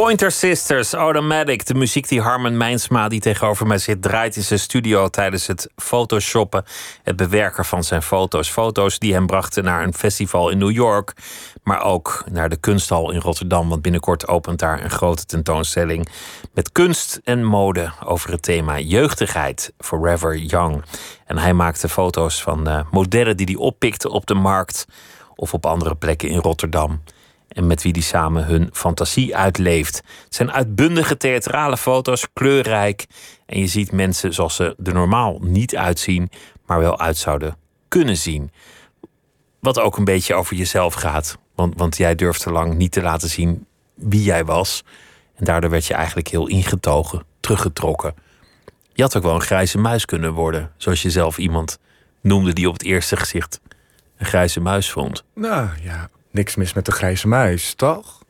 Pointer Sisters, Automatic. De muziek die Harmon Mijnsma, die tegenover mij zit, draait in zijn studio tijdens het photoshoppen. Het bewerken van zijn foto's. Foto's die hem brachten naar een festival in New York. Maar ook naar de kunsthal in Rotterdam. Want binnenkort opent daar een grote tentoonstelling. Met kunst en mode over het thema jeugdigheid. Forever Young. En hij maakte foto's van uh, modellen die hij oppikte op de markt. Of op andere plekken in Rotterdam en met wie die samen hun fantasie uitleeft. Het zijn uitbundige theatrale foto's, kleurrijk. En je ziet mensen zoals ze er normaal niet uitzien, maar wel uit zouden kunnen zien. Wat ook een beetje over jezelf gaat. Want, want jij durfde lang niet te laten zien wie jij was. En daardoor werd je eigenlijk heel ingetogen, teruggetrokken. Je had ook wel een grijze muis kunnen worden, zoals je zelf iemand noemde die op het eerste gezicht een grijze muis vond. Nou ja, niks mis met de grijze muis, toch?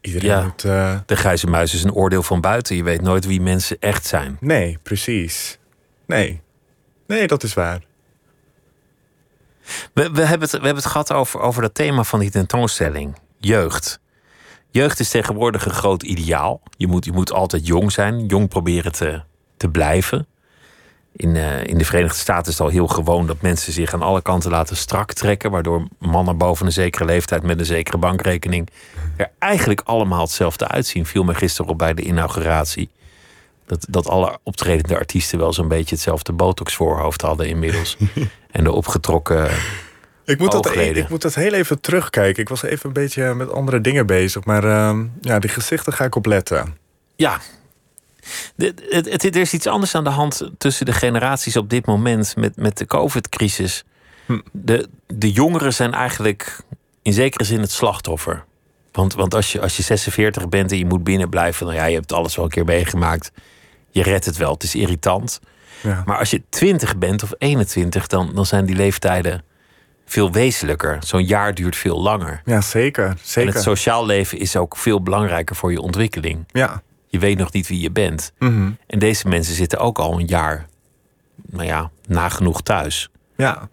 Iedereen ja, moet, uh... De grijze muis is een oordeel van buiten. Je weet nooit wie mensen echt zijn. Nee, precies. Nee. Nee, dat is waar. We, we, hebben, het, we hebben het gehad over, over dat thema van die tentoonstelling. Jeugd. Jeugd is tegenwoordig een groot ideaal. Je moet, je moet altijd jong zijn. Jong proberen te, te blijven. In, uh, in de Verenigde Staten is het al heel gewoon dat mensen zich aan alle kanten laten strak trekken. Waardoor mannen boven een zekere leeftijd met een zekere bankrekening er eigenlijk allemaal hetzelfde uitzien. Viel me gisteren op bij de inauguratie. Dat, dat alle optredende artiesten wel zo'n beetje hetzelfde botox-voorhoofd hadden inmiddels. [LAUGHS] en de opgetrokken. Ik moet, dat, ik, ik, moet dat heel even terugkijken. Ik was even een beetje met andere dingen bezig. Maar uh, ja, die gezichten ga ik op letten. Ja, er is iets anders aan de hand tussen de generaties op dit moment met, met de COVID-crisis. Hm. De, de jongeren zijn eigenlijk in zekere zin het slachtoffer. Want, want als, je, als je 46 bent en je moet binnen blijven, dan ja, je hebt alles wel een keer meegemaakt. Je redt het wel, het is irritant. Ja. Maar als je 20 bent of 21, dan, dan zijn die leeftijden veel wezenlijker. Zo'n jaar duurt veel langer. Ja, zeker, zeker. En het sociaal leven is ook veel belangrijker voor je ontwikkeling. Ja. Je weet nog niet wie je bent. Mhm. En deze mensen zitten ook al een jaar, nou ja, nagenoeg thuis. Ja.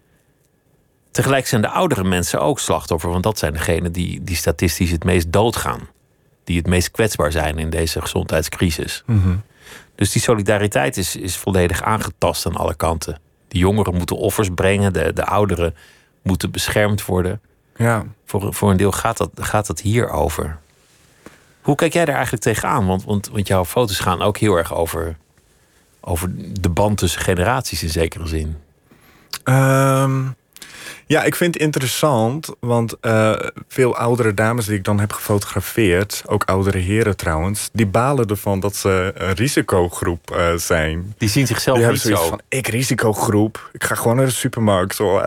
Tegelijk zijn de oudere mensen ook slachtoffer, want dat zijn degenen die, die statistisch het meest doodgaan. Die het meest kwetsbaar zijn in deze gezondheidscrisis. Mhm. Dus die solidariteit is, is volledig aangetast aan alle kanten. De jongeren moeten offers brengen, de, de ouderen moeten beschermd worden. Ja. Voor, voor een deel gaat dat, gaat dat hier over. Hoe kijk jij daar eigenlijk tegenaan? Want, want, want jouw foto's gaan ook heel erg over, over de band tussen generaties in zekere zin. Ehm, ja, ik vind het interessant, want uh, veel oudere dames die ik dan heb gefotografeerd, ook oudere heren trouwens, die balen ervan dat ze een risicogroep uh, zijn. Die zien zichzelf die niet zo. van, ik risicogroep, ik ga gewoon naar de supermarkt. Zo.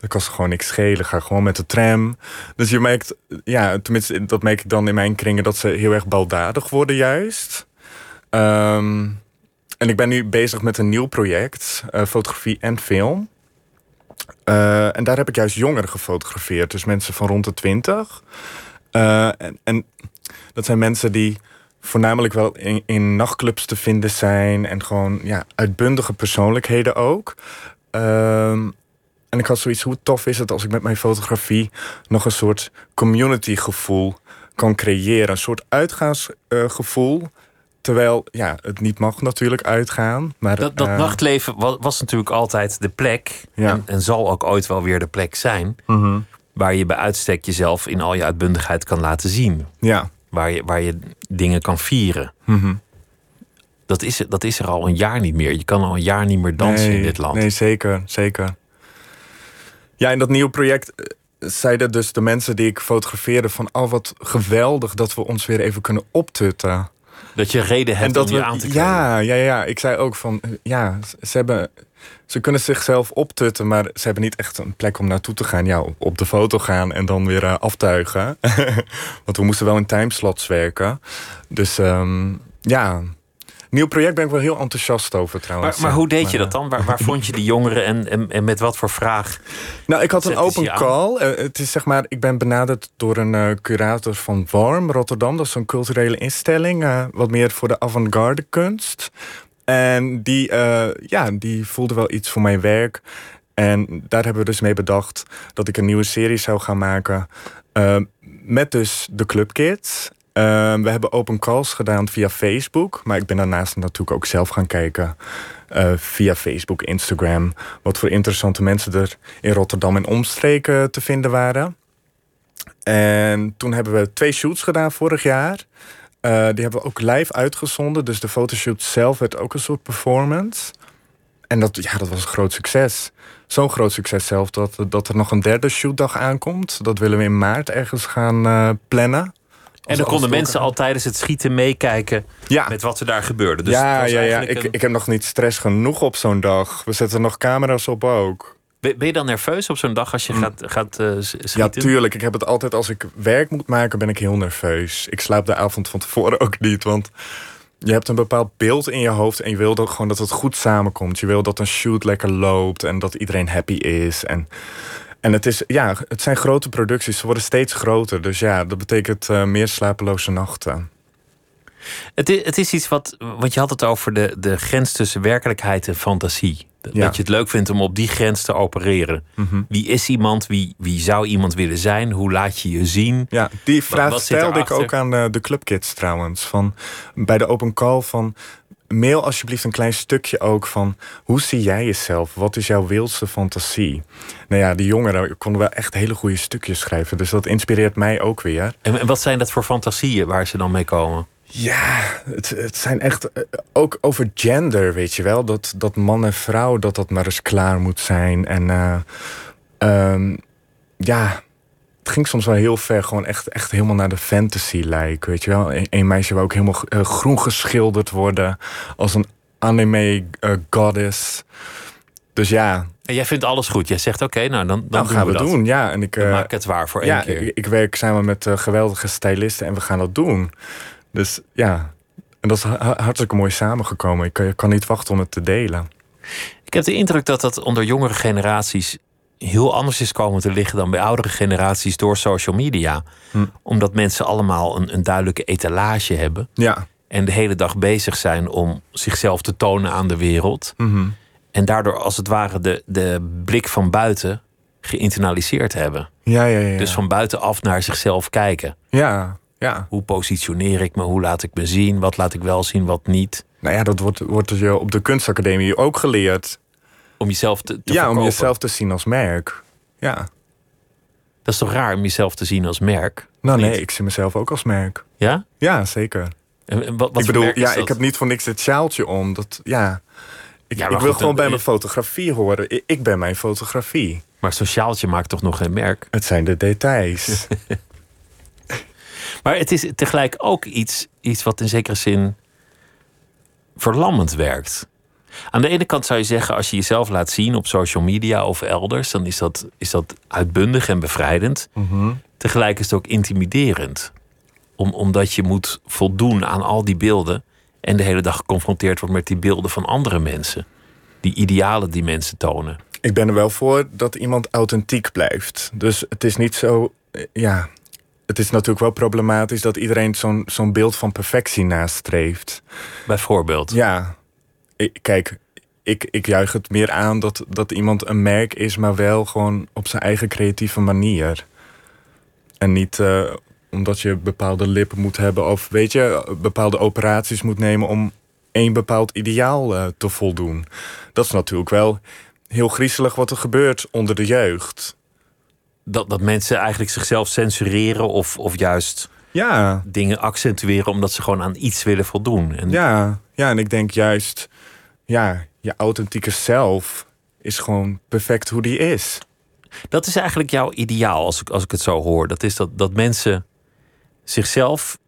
Dat kost gewoon niks schelen. Ga gewoon met de tram. Dus je merkt, ja, tenminste, dat merk ik dan in mijn kringen, dat ze heel erg baldadig worden, juist. Ehm, en ik ben nu bezig met een nieuw project, uh, fotografie en film. Uh, en daar heb ik juist jongeren gefotografeerd, dus mensen van rond de twintig. Uh, en, en, dat zijn mensen die voornamelijk wel in, nachtclubs te vinden zijn en gewoon ja, uitbundige persoonlijkheden ook. Uh, en ik had zoiets, hoe tof is het als ik met mijn fotografie nog een soort community gevoel kan creëren. Een soort uitgaansgevoel. terwijl ja, het niet mag natuurlijk uitgaan. Maar, dat, dat uh, nachtleven was, was, natuurlijk altijd de plek. Ja. En, en, zal ook ooit wel weer de plek zijn. Mm Waar je bij uitstek jezelf in al je uitbundigheid kan laten zien. Ja. Waar je, waar je dingen kan vieren. Mm Dat is, dat is er al een jaar niet meer. Je kan al een jaar niet meer dansen in dit land. Nee, zeker, zeker. Ja, in dat nieuwe project eh, zeiden dus de mensen die ik fotografeerde van... oh, wat geweldig dat we ons weer even kunnen optutten. Dat je reden hebt om je aan te kleden. Ja, ja, ja. Ik zei ook van, ja, ze hebben... Ze kunnen zichzelf optutten, maar ze hebben niet echt een plek om naartoe te gaan. Ja, op de foto gaan en dan weer uh, aftuigen. [LAUGHS] Want we moesten wel in timeslots werken. Dus um, ja, Nieuw project ben ik wel heel enthousiast over trouwens. Maar, maar hoe deed je dat dan? Waar, waar vond je die jongeren en, en, en, met wat voor vraag? Nou, ik had een open call. Uh, het is zeg maar, ik ben benaderd door een uh, curator van Warm, Rotterdam. Dat is een culturele instelling. Uh, wat meer voor de avant-garde kunst. En die, ja, die voelde wel iets voor mijn werk. En daar hebben we dus mee bedacht dat ik een nieuwe serie zou gaan maken. met dus de Clubkids. Ehm, we hebben open calls gedaan via Facebook. Maar ik ben daarnaast natuurlijk ook zelf gaan kijken. Uh, via Facebook, Instagram. Wat voor interessante mensen er in Rotterdam en omstreken te vinden waren. En toen hebben we twee shoots gedaan vorig jaar. Uh, die hebben we ook live uitgezonden. Dus de fotoshoot zelf werd ook een soort performance. En dat, ja, dat was een groot succes. Zo'n groot succes zelf dat, dat er nog een derde shootdag aankomt. Dat willen we in maart ergens gaan uh, plannen. En dan konden mensen al tijdens het schieten meekijken met wat er daar gebeurde. Dus ja, ja, ja. Ik, ik heb nog niet stress genoeg op zo'n dag. We zetten nog camera's op ook. Ben, je dan nerveus op zo'n dag als je mm. gaat, gaat uh, schieten? Ja, tuurlijk. Ik heb het altijd als ik werk moet maken, ben ik heel nerveus. Ik slaap de avond van tevoren ook niet, want je hebt een bepaald beeld in je hoofd en je wil dat gewoon dat het goed samenkomt. Je wil dat een shoot lekker loopt en dat iedereen happy is. En en het, is, ja, het zijn grote producties, ze worden steeds groter. Dus ja, dat betekent uh, meer slapeloze nachten. Het is, het is iets wat, want je had het over de, de grens tussen werkelijkheid en fantasie. Dat je het leuk vindt om op die grens te opereren. Mhm. Wie is iemand? Wie, wie zou iemand willen zijn? Hoe laat je je zien? Ja, die vraag stelde ik ook aan de, eh, de clubkids trouwens. Van, bij de open call van mail alsjeblieft een klein stukje ook van hoe zie jij jezelf? Wat is jouw wildste fantasie? Nou ja, die jongeren konden wel echt hele goede stukjes schrijven. Dus dat inspireert mij ook weer. En, wat zijn dat voor fantasieën waar ze dan mee komen? Ja, het, het zijn echt eh, ook over gender, weet je wel. Dat, dat man en vrouw, dat dat maar eens klaar moet zijn. En uh, um, ja, het ging soms wel heel ver, gewoon echt, echt helemaal naar de fantasy-lijk. Weet je wel? Een, meisje wou ook helemaal uh, groen geschilderd worden als een anime uh, goddess. Dus ja. En jij vindt alles goed. Jij zegt oké, nou dan, dan, nou, gaan we, dat. doen. Ja, en ik uh, maak het waar voor één keer. Ik, ik werk samen met geweldige stylisten en we gaan dat doen. Dus ja, en dat is hartstikke mooi samengekomen. Ik kan, ik kan niet wachten om het te delen. Ik heb de indruk dat dat onder jongere generaties heel anders is komen te liggen dan bij oudere generaties door social media. Hm. Omdat mensen allemaal een, een duidelijke etalage hebben. Ja. En de hele dag bezig zijn om zichzelf te tonen aan de wereld. Mhm. En daardoor als het ware de, de blik van buiten geïnternaliseerd hebben. Ja, ja, ja. Dus van buitenaf naar zichzelf kijken. Ja, ja. Hoe positioneer ik me? Hoe laat ik me zien? Wat laat ik wel zien, wat niet? Nou ja, dat wordt, wordt je op de kunstacademie ook geleerd. Om jezelf te, te Ja, om jezelf te zien als merk. Ja. Dat is toch raar om jezelf te zien als merk? Nou nee, ik zie mezelf ook als merk. Ja? Ja, zeker. En, wat, wat ik bedoel, ja, ik heb niet voor niks dit sjaaltje om. Dat, ja. Ik, ik wil gewoon bij mijn fotografie horen. Ik, ik ben mijn fotografie. Maar zo'n sjaaltje maakt toch nog geen merk? Het zijn de details. [LAUGHS] [LAUGHS] maar het is tegelijk ook iets, iets wat in zekere zin verlammend werkt. Aan de ene kant zou je zeggen, als je jezelf laat zien op social media of elders, dan is dat, is dat uitbundig en bevrijdend. Mhm. Tegelijk is het ook intimiderend. Om, omdat je moet voldoen aan al die beelden en de hele dag geconfronteerd wordt met die beelden van andere mensen. Die idealen die mensen tonen. Ik ben er wel voor dat iemand authentiek blijft. Dus het is niet zo. Eh, ja, het is natuurlijk wel problematisch dat iedereen zo'n zo'n beeld van perfectie nastreeft. Bijvoorbeeld. Ja, kijk, ik, ik juich het meer aan dat, dat iemand een merk is, maar wel gewoon op zijn eigen creatieve manier. En niet uh, omdat je bepaalde lippen moet hebben of weet je, bepaalde operaties moet nemen om één bepaald ideaal uh, te voldoen. Dat is natuurlijk wel heel griezelig wat er gebeurt onder de jeugd. Dat, dat mensen eigenlijk zichzelf censureren of, of juist ja. dingen accentueren omdat ze gewoon aan iets willen voldoen. En... Ja, Ja, en ik denk juist, ja, je authentieke zelf is gewoon perfect hoe die is. Dat is eigenlijk jouw ideaal, als ik, als ik het zo hoor. Dat is dat, dat mensen zichzelf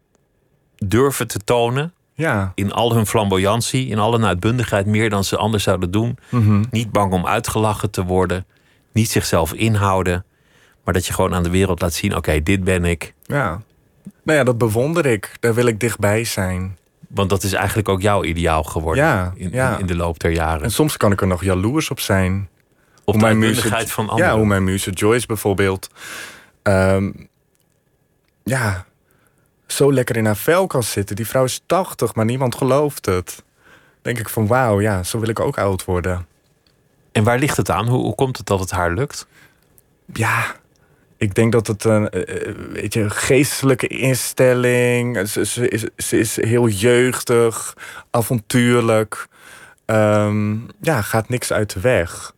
durven te tonen. Ja. In al hun flamboyantie, in alle uitbundigheid, meer dan ze anders zouden doen. Mhm. Niet bang om uitgelachen te worden. Niet zichzelf inhouden. Maar dat je gewoon aan de wereld laat zien: oké, dit ben ik. Ja. Nou ja, dat bewonder ik. Daar wil ik dichtbij zijn. Want dat is eigenlijk ook jouw ideaal geworden Ja, in, ja. in, de loop der jaren. En soms kan ik er nog jaloers op zijn. Op Hoe de mijn muze- van anderen. Ja, hoe mijn muze Joyce bijvoorbeeld. ehm, ja, zo lekker in haar vel kan zitten. Die vrouw is 80, maar niemand gelooft het. Denk ik van wauw, ja, zo wil ik ook oud worden. En waar ligt het aan? Hoe, hoe komt het dat het haar lukt? Ja, ik denk dat het een eh, eh, weet je, geestelijke instelling. Ze, ze, is, ze is heel jeugdig, avontuurlijk. Ehm, ja, gaat niks uit de weg.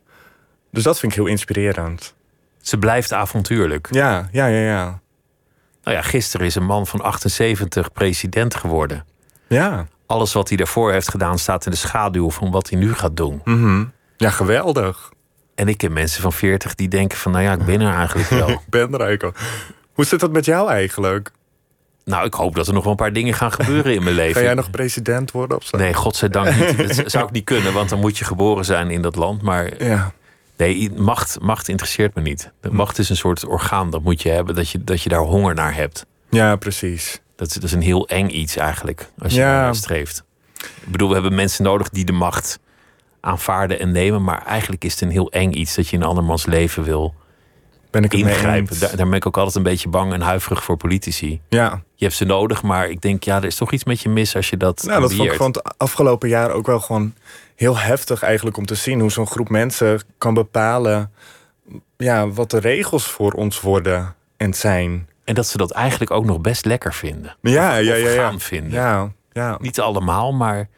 Dus dat vind ik heel inspirerend. Ze blijft avontuurlijk. Ja, ja, ja, ja. Nou ja, gisteren is een man van 78 president geworden. Ja, Alles wat hij daarvoor heeft gedaan staat in de schaduw van wat hij nu gaat doen. mhm. ja geweldig. En ik ken mensen van 40 die denken van, nou ja, ik ben er eigenlijk wel. [LAUGHS] Ik ben er eigenlijk al. Hoe zit dat met jou eigenlijk? nou, ik hoop dat er nog wel een paar dingen gaan gebeuren in mijn leven. Ga jij nog president worden of zo? Nee, godzijdank niet. [LAUGHS] Dat zou ik niet kunnen, want dan moet je geboren zijn in dat land. Maar Ja, nee, macht, macht interesseert me niet. De macht is een soort orgaan, dat moet je hebben, dat je, dat je daar honger naar hebt. ja precies. Dat is, dat is een heel eng iets eigenlijk, als je Ja. daar streeft. Ik bedoel, we hebben mensen nodig die de macht aanvaarden en nemen. Maar eigenlijk is het een heel eng iets dat je in andermans leven wil Ben ik ingrijpen. Daar, daar ben ik ook altijd een beetje bang en huiverig voor politici. Ja, Je hebt ze nodig, maar ik denk, ja, er is toch iets met je mis als je dat Nou, dat vond ik van het afgelopen jaar ook wel gewoon heel heftig eigenlijk om te zien hoe zo'n groep mensen kan bepalen ja, wat de regels voor ons worden en zijn. En dat ze dat eigenlijk ook nog best lekker vinden. Ja, Of- ja, ja, ja. gaan vinden. Ja, ja. Niet allemaal, maar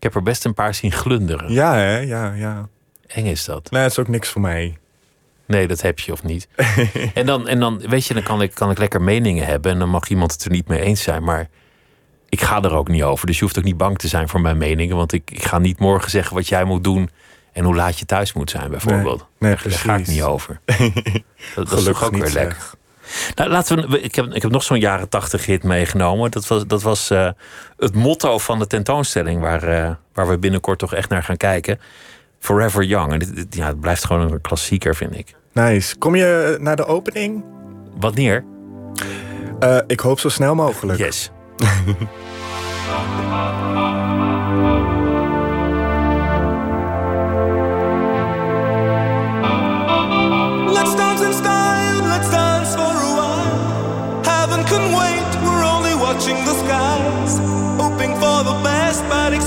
ik heb er best een paar zien glunderen. Ja, hè? Ja, ja. Eng is dat. Nee, het is ook niks voor mij. Nee, dat heb je of niet. [LAUGHS] en, dan, en dan, weet je, dan kan ik, kan ik lekker meningen hebben en dan mag iemand het er niet mee eens zijn. Maar ik ga er ook niet over. Dus je hoeft ook niet bang te zijn voor mijn meningen. Want ik, ik ga niet morgen zeggen wat jij moet doen en hoe laat je thuis moet zijn, bijvoorbeeld. nee, Daar ga ik niet over. [LAUGHS] dat, dat is toch ook niet, weer lekker. Nou, laten we, ik, heb, ik heb nog zo'n jaren tachtig hit meegenomen. Dat was, dat was eh, het motto van de tentoonstelling waar, eh, waar we binnenkort toch echt naar gaan kijken. Forever Young. En dit, dit- ja, het blijft gewoon een klassieker, vind ik. Nice. Kom je naar de opening? Wanneer? Eh, ik hoop zo snel mogelijk. Yes. [LAUGHS]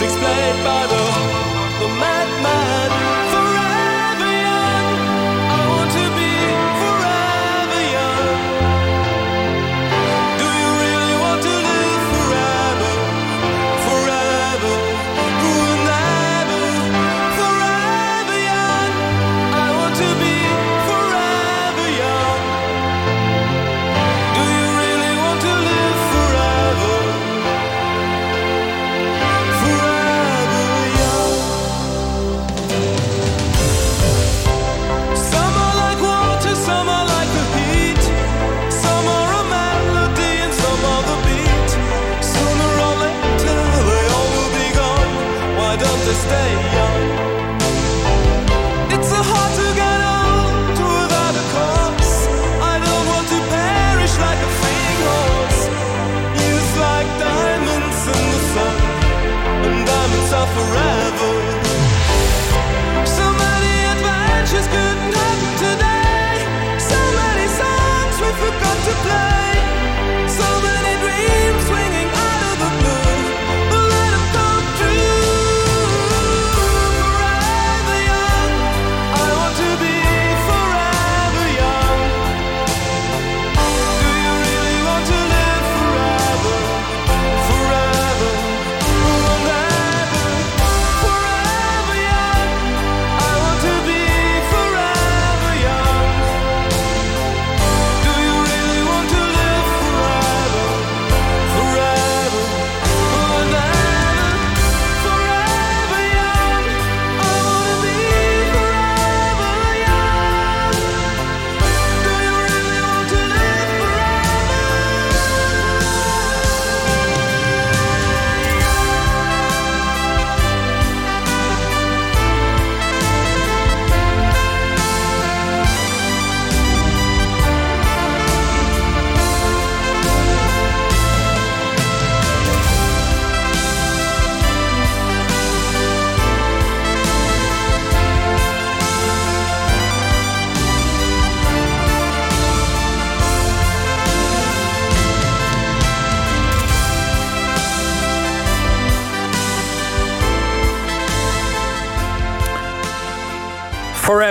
Played by the, the madman.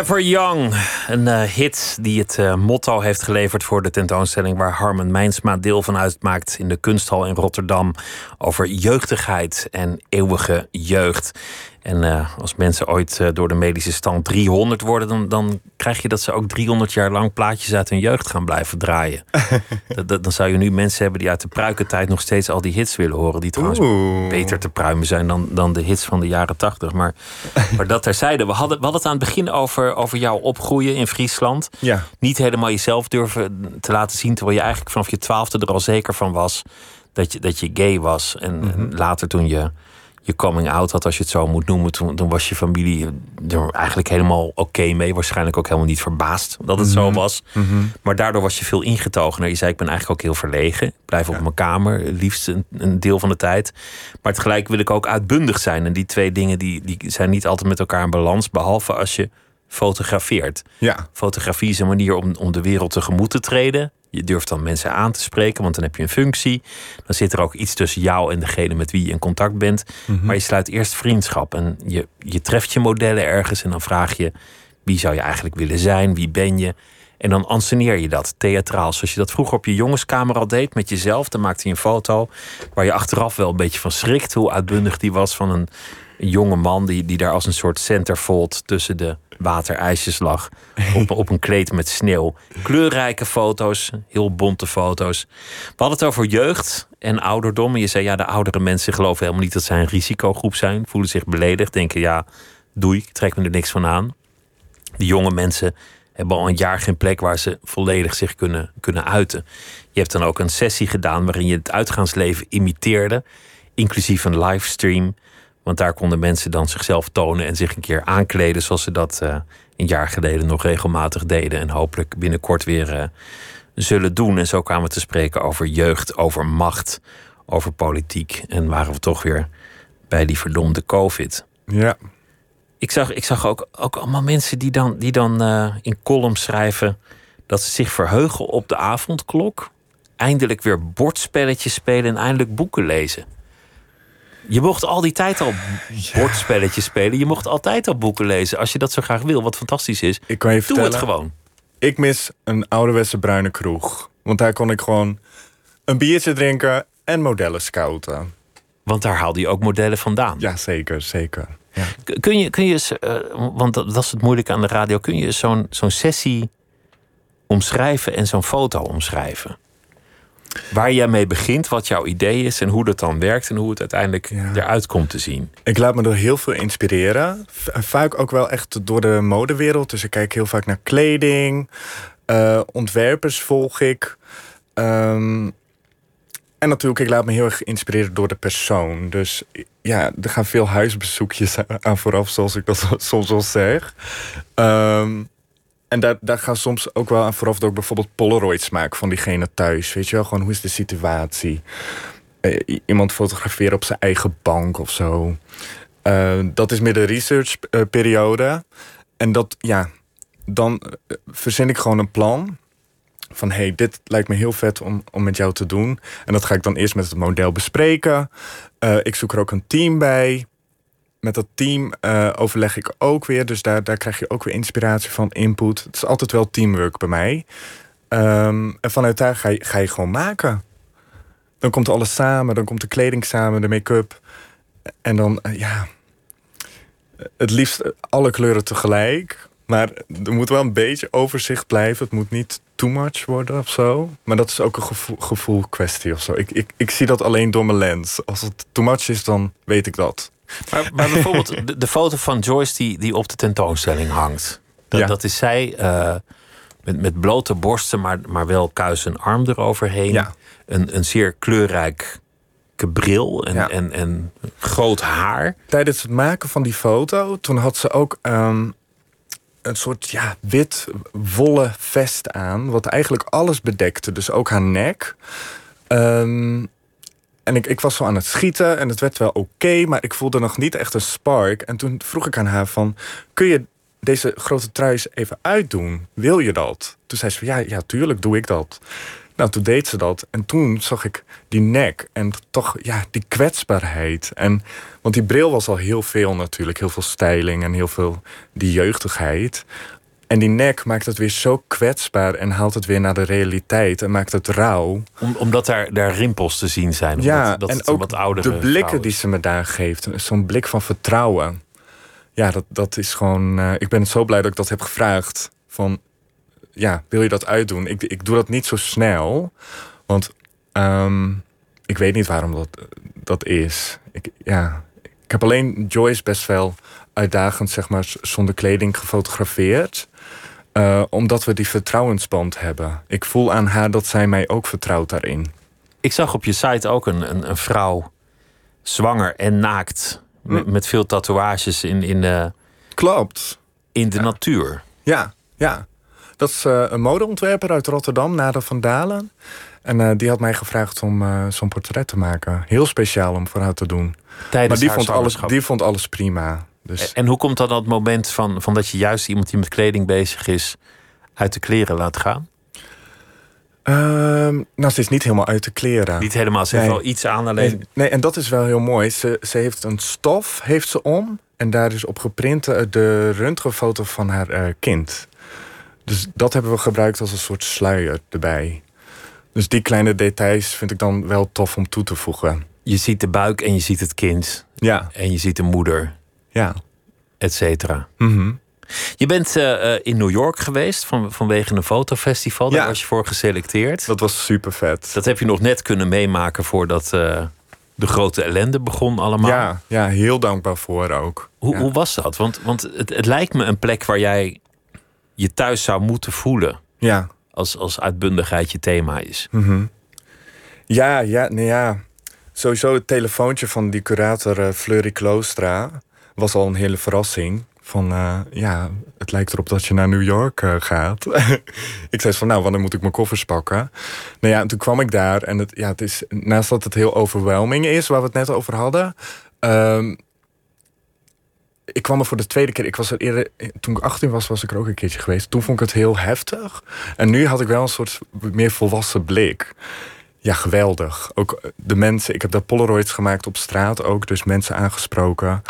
Forever Young. Een uh, hit die het uh, motto heeft geleverd voor de tentoonstelling waar Harmen Mijnsma deel van uitmaakt in de kunsthal in Rotterdam. Over jeugdigheid en eeuwige jeugd. En uh, als mensen ooit uh, door de medische stand 300 worden, dan, dan krijg je dat ze ook 300 jaar lang plaatjes uit hun jeugd gaan blijven draaien. [LAUGHS] dat, dan zou je nu mensen hebben die uit de pruikentijd nog steeds al die hits willen horen. Die trouwens Oeh. beter te pruimen zijn dan, dan de hits van de jaren 80. Maar, [LAUGHS] maar dat terzijde. We hadden, we hadden het aan het begin over, over jouw opgroeien in Friesland. Ja. Niet helemaal jezelf durven te laten zien, terwijl je eigenlijk vanaf je twaalfde er al zeker van was dat je, dat je gay was. En, mm -hmm. en later toen je je coming out had, als je het zo moet noemen, toen, toen was je familie er eigenlijk helemaal oké okay mee. Waarschijnlijk ook helemaal niet verbaasd dat het zo Mhm. was. Maar daardoor was je veel ingetogener. Je zei, ik ben eigenlijk ook heel verlegen. Ik blijf op mijn kamer, liefst een, een, deel van de tijd. Maar tegelijk wil ik ook uitbundig zijn. En die twee dingen die, die zijn niet altijd met elkaar in balans. Behalve als je fotografeert. Ja. Fotografie is een manier om, om de wereld tegemoet te treden. Je durft dan mensen aan te spreken, want dan heb je een functie. Dan zit er ook iets tussen jou en degene met wie je in contact bent. Mhm. Maar je sluit eerst vriendschap. En je, je treft je modellen ergens en dan vraag je... wie zou je eigenlijk willen zijn? Wie ben je? En dan anseneer je dat theatraal. Zoals je dat vroeger op je jongenskamer al deed met jezelf. Dan maakte je een foto waar je achteraf wel een beetje van schrikt... hoe uitbundig die was van een, een jonge man... Die, die daar als een soort centerfold tussen de waterijsjes lag. Op, op een kleed met sneeuw. Kleurrijke foto's, heel bonte foto's. We hadden het over jeugd en ouderdom. En je zei, ja, de oudere mensen geloven helemaal niet dat zij een risicogroep zijn. Voelen zich beledigd, denken, ja, doei, ik trek me er niks van aan. De jonge mensen hebben al een jaar geen plek waar ze volledig zich kunnen, kunnen uiten. Je hebt dan ook een sessie gedaan waarin je het uitgaansleven imiteerde. Inclusief een livestream. Want daar konden mensen dan zichzelf tonen en zich een keer aankleden zoals ze dat uh, een jaar geleden nog regelmatig deden. En hopelijk binnenkort weer uh, zullen doen. En zo kwamen we te spreken over jeugd, over macht, over politiek. En waren we toch weer bij die verdomde COVID. Ja. Ik zag, ik zag ook, ook allemaal mensen die dan, die dan uh, in columns schrijven dat ze zich verheugen op de avondklok. Eindelijk weer bordspelletjes spelen en eindelijk boeken lezen. Je mocht al die tijd al bordspelletjes spelen. Je mocht altijd al boeken lezen. Als je dat zo graag wil, wat fantastisch is. Ik kan je Doe het gewoon. Ik mis een ouderwetse bruine kroeg. Want daar kon ik gewoon een biertje drinken en modellen scouten. Want daar haalde je ook modellen vandaan. Ja, zeker, zeker. Ja. Kun je, kun je uh, want dat, dat, is het moeilijke aan de radio, kun je zo'n zo'n sessie omschrijven en zo'n foto omschrijven? Waar jij mee begint, wat jouw idee is en hoe dat dan werkt en hoe het uiteindelijk ja. eruit komt te zien. Ik laat me door heel veel inspireren. Vaak ook wel echt door de modewereld. Dus ik kijk heel vaak naar kleding. Uh, ontwerpers volg ik. Um, en natuurlijk, ik laat me heel erg inspireren door de persoon. Dus ja, er gaan veel huisbezoekjes aan vooraf, zoals ik dat [LAUGHS] soms wel zeg. Um, en daar, daar gaan soms ook wel aan vooraf ik bijvoorbeeld Polaroids maak van diegene thuis. Weet je wel, gewoon hoe is de situatie? Uh, iemand fotograferen op zijn eigen bank of zo. Uh, dat is meer de researchperiode. Uh, en dat, ja, dan verzin ik gewoon een plan van hey, dit lijkt me heel vet om, om met jou te doen. En dat ga ik dan eerst met het model bespreken. Ik zoek er ook een team bij. Met dat team uh, overleg ik ook weer. Dus daar, daar krijg je ook weer inspiratie van, input. Het is altijd wel teamwork bij mij. Um, en vanuit daar ga je, ga je gewoon maken. Dan komt alles samen. Dan komt de kleding samen, de make-up. En dan, uh, ja... Het liefst alle kleuren tegelijk. Maar er moet wel een beetje overzicht blijven. Het moet niet too much worden of zo. Maar dat is ook een gevoel, gevoel kwestie of zo. Ik, ik, ik zie dat alleen door mijn lens. Als het too much is, dan weet ik dat. Maar, maar bijvoorbeeld [LAUGHS] de, de, foto van Joyce die, die op de tentoonstelling hangt. Dat, Ja. dat is zij uh, met, met blote borsten, maar, maar wel kuis en arm eroverheen. Ja. Een, een zeer kleurrijk bril en, Ja. en, en groot haar. Tijdens het maken van die foto, toen had ze ook um, een soort ja, wit wollen vest aan. Wat eigenlijk alles bedekte. Dus ook haar nek. Um, en ik, ik was zo aan het schieten en het werd wel oké, maar ik voelde nog niet echt een spark. En toen vroeg ik aan haar van, kun je deze grote trui even uitdoen? Wil je dat? Toen zei ze van, ja, ja tuurlijk doe ik dat. Nou, toen deed ze dat. En toen zag ik die nek en toch, ja, die kwetsbaarheid. En, want die bril was al heel veel natuurlijk. Heel veel styling en heel veel die jeugdigheid. En die nek maakt het weer zo kwetsbaar en haalt het weer naar de realiteit en maakt het rauw. Om, omdat daar, daar rimpels te zien zijn. Omdat, Ja, dat en ook wat oudere de blikken die ze me daar geeft. Zo'n blik van vertrouwen. Ja, dat, dat is gewoon... eh, ik ben zo blij dat ik dat heb gevraagd. Van, ja, wil je dat uitdoen? Ik, ik doe dat niet zo snel. Want ehm, ik weet niet waarom dat, dat is. Ik, ja, ik heb alleen Joyce best wel uitdagend, zeg maar, zonder kleding gefotografeerd. Eh, omdat we die vertrouwensband hebben. Ik voel aan haar dat zij mij ook vertrouwt daarin. Ik zag op je site ook een, een, een vrouw zwanger en naakt. Met, Hm. met veel tatoeages in, in, eh, Klopt. in de natuur. Ja, ja. Dat is eh, een modeontwerper uit Rotterdam, Nada van Dalen. En eh, die had mij gevraagd om eh, zo'n portret te maken. Heel speciaal om voor haar te doen. Tijdens maar die haar vond, alles, die vond alles prima. Dus En hoe komt dan dat moment van, van dat je juist iemand die met kleding bezig is... uit de kleren laat gaan? Ehm, nou, ze is niet helemaal uit de kleren. Niet helemaal, ze heeft wel iets aan, alleen... Nee, nee, en dat is wel heel mooi. Ze, ze heeft een stof heeft ze om. En daar is op geprint eh, de röntgenfoto van haar eh, kind. Dus dat hebben we gebruikt als een soort sluier erbij. Dus die kleine details vind ik dan wel tof om toe te voegen. Je ziet de buik en je ziet het kind. Ja, En je ziet de moeder, ja. et cetera. Mhm. Je bent eh, eh, in New York geweest van, vanwege een fotofestival. Daar Ja. was je voor geselecteerd. Dat was super vet. Dat heb je nog net kunnen meemaken voordat eh, de grote ellende begon allemaal. Ja, ja, heel dankbaar voor ook. Hoe, Ja. hoe was dat? Want, want het, het lijkt me een plek waar jij je thuis zou moeten voelen. Ja, Als, als uitbundigheid je thema is. Mhm. Ja, ja, nee, ja. Sowieso het telefoontje van die curator Fleury Kloostra was al een hele verrassing. Van eh, ja, het lijkt erop dat je naar New York eh, gaat. [LAUGHS] ik zei van nou, wanneer moet ik mijn koffers pakken? Nou ja, en toen kwam ik daar en het, ja, het is, naast dat het heel overwhelming is, waar we het net over hadden. ehm, ik kwam er voor de tweede keer. Ik was er eerder, toen ik 18 was, was ik er ook een keertje geweest. Toen vond ik het heel heftig. En nu had ik wel een soort meer volwassen blik. Ja, geweldig. Ook de mensen. Ik heb daar Polaroids gemaakt op straat ook. Dus mensen aangesproken.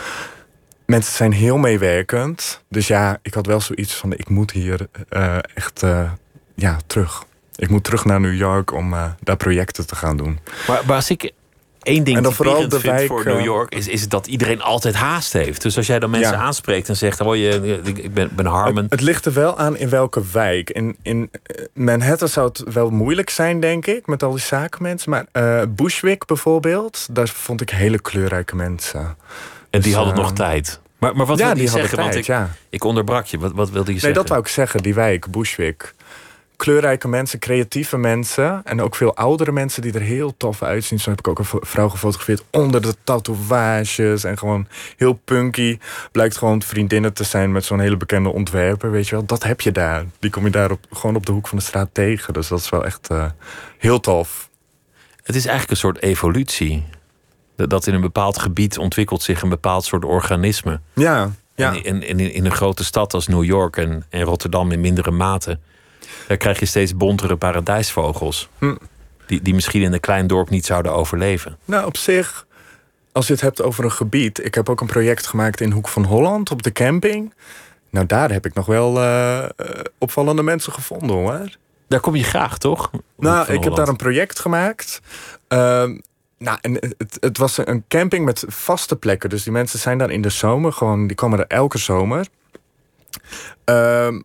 Mensen zijn heel meewerkend. Dus ja, ik had wel zoiets van: ik moet hier eh, echt eh, ja, terug. Ik moet terug naar New York om eh, daar projecten te gaan doen. Maar, maar als ik één ding typerend vooral de vind wijk, voor New York... Is, is dat iedereen altijd haast heeft. Dus als jij dan mensen Ja. aanspreekt en zegt... Hoi, je, ik ben, ben Harmon. Het, het ligt er wel aan in welke wijk. In, in Manhattan zou het wel moeilijk zijn, denk ik, met al die zakenmensen. Maar Bushwick bijvoorbeeld, daar vond ik hele kleurrijke mensen. En die dus, hadden nog tijd. Maar, maar wat ja, wilde je zeggen? tijd, Want ik, ja. ik onderbrak je. Wat, wat wilde je Nee, zeggen? dat wou ik zeggen, die wijk, Bushwick. Kleurrijke mensen, creatieve mensen. En ook veel oudere mensen die er heel tof uitzien. Zo heb ik ook een vrouw gefotografeerd onder de tatoeages. En gewoon heel punky. Blijkt gewoon vriendinnen te zijn met zo'n hele bekende ontwerper. Weet je wel, dat heb je daar. Die kom je daar op, gewoon op de hoek van de straat tegen. Dus dat is wel echt eh, heel tof. Het is eigenlijk een soort evolutie. Dat dat in een bepaald gebied ontwikkelt zich een bepaald soort organisme. Ja, ja. En, en, en in, in een grote stad als New York en, en Rotterdam in mindere mate... daar krijg je steeds bontere paradijsvogels. Hm. Die, die misschien in een klein dorp niet zouden overleven. Nou, op zich, als je het hebt over een gebied. Ik heb ook een project gemaakt in Hoek van Holland op de camping. Nou, daar heb ik nog wel eh, eh, opvallende mensen gevonden hoor. Daar kom je graag, toch? Nou, ik heb daar een project gemaakt. Ehm, nou, en het, het was een camping met vaste plekken. Dus die mensen zijn daar in de zomer gewoon, die komen er elke zomer. Ehm,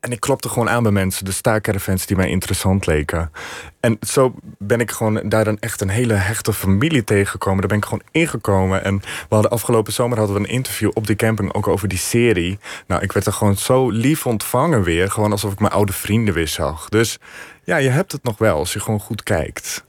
en ik klopte gewoon aan bij mensen, de staakcaravans die mij interessant leken. En zo ben ik gewoon daar een, echt een hele hechte familie tegengekomen. Daar ben ik gewoon ingekomen. En we hadden afgelopen zomer hadden we een interview op die camping ook over die serie. Nou, ik werd er gewoon zo lief ontvangen weer. Gewoon alsof ik mijn oude vrienden weer zag. Dus ja, je hebt het nog wel als je gewoon goed kijkt.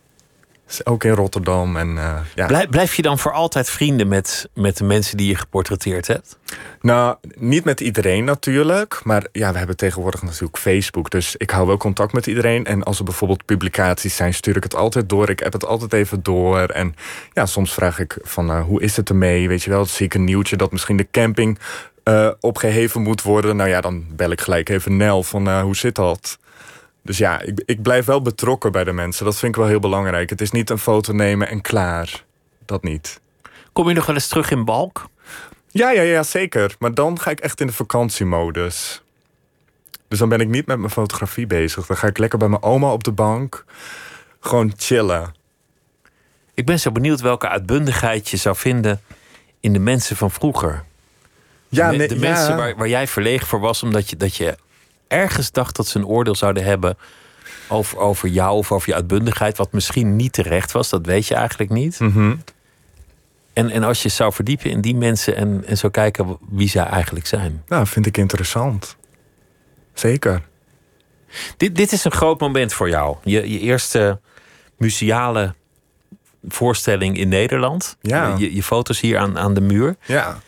Ook in Rotterdam en eh, ja. Blijf, blijf je dan voor altijd vrienden met, met de mensen die je geportretteerd hebt? Nou, niet met iedereen natuurlijk. Maar ja, we hebben tegenwoordig natuurlijk Facebook. Dus ik hou wel contact met iedereen. En als er bijvoorbeeld publicaties zijn, stuur ik het altijd door. Ik heb het altijd even door. En ja, soms vraag ik van eh, hoe is het ermee? Weet je wel, zie ik een nieuwtje dat misschien de camping eh, opgeheven moet worden. Nou ja, dan bel ik gelijk even Nel van hoe zit dat? Dus ja, ik, ik blijf wel betrokken bij de mensen. Dat vind ik wel heel belangrijk. Het is niet een foto nemen en klaar. Dat niet. Kom je nog wel eens terug in Balk? Ja, ja, ja, zeker. Maar dan ga ik echt in de vakantiemodus. Dus dan ben ik niet met mijn fotografie bezig. Dan ga ik lekker bij mijn oma op de bank. Gewoon chillen. Ik ben zo benieuwd welke uitbundigheid je zou vinden in de mensen van vroeger. Ja, de, nee, de ja. mensen waar, waar jij verlegen voor was, omdat je, dat je ergens dacht dat ze een oordeel zouden hebben over, over jou of over je uitbundigheid, wat misschien niet terecht was, dat weet je eigenlijk niet. Mhm. En, en als je zou verdiepen in die mensen en, en zou kijken wie zij eigenlijk zijn. Nou, vind ik interessant. Zeker. Dit, dit is een groot moment voor jou. Je, je eerste museale voorstelling in Nederland. Ja. Je, je foto's hier aan, aan de muur. Ja.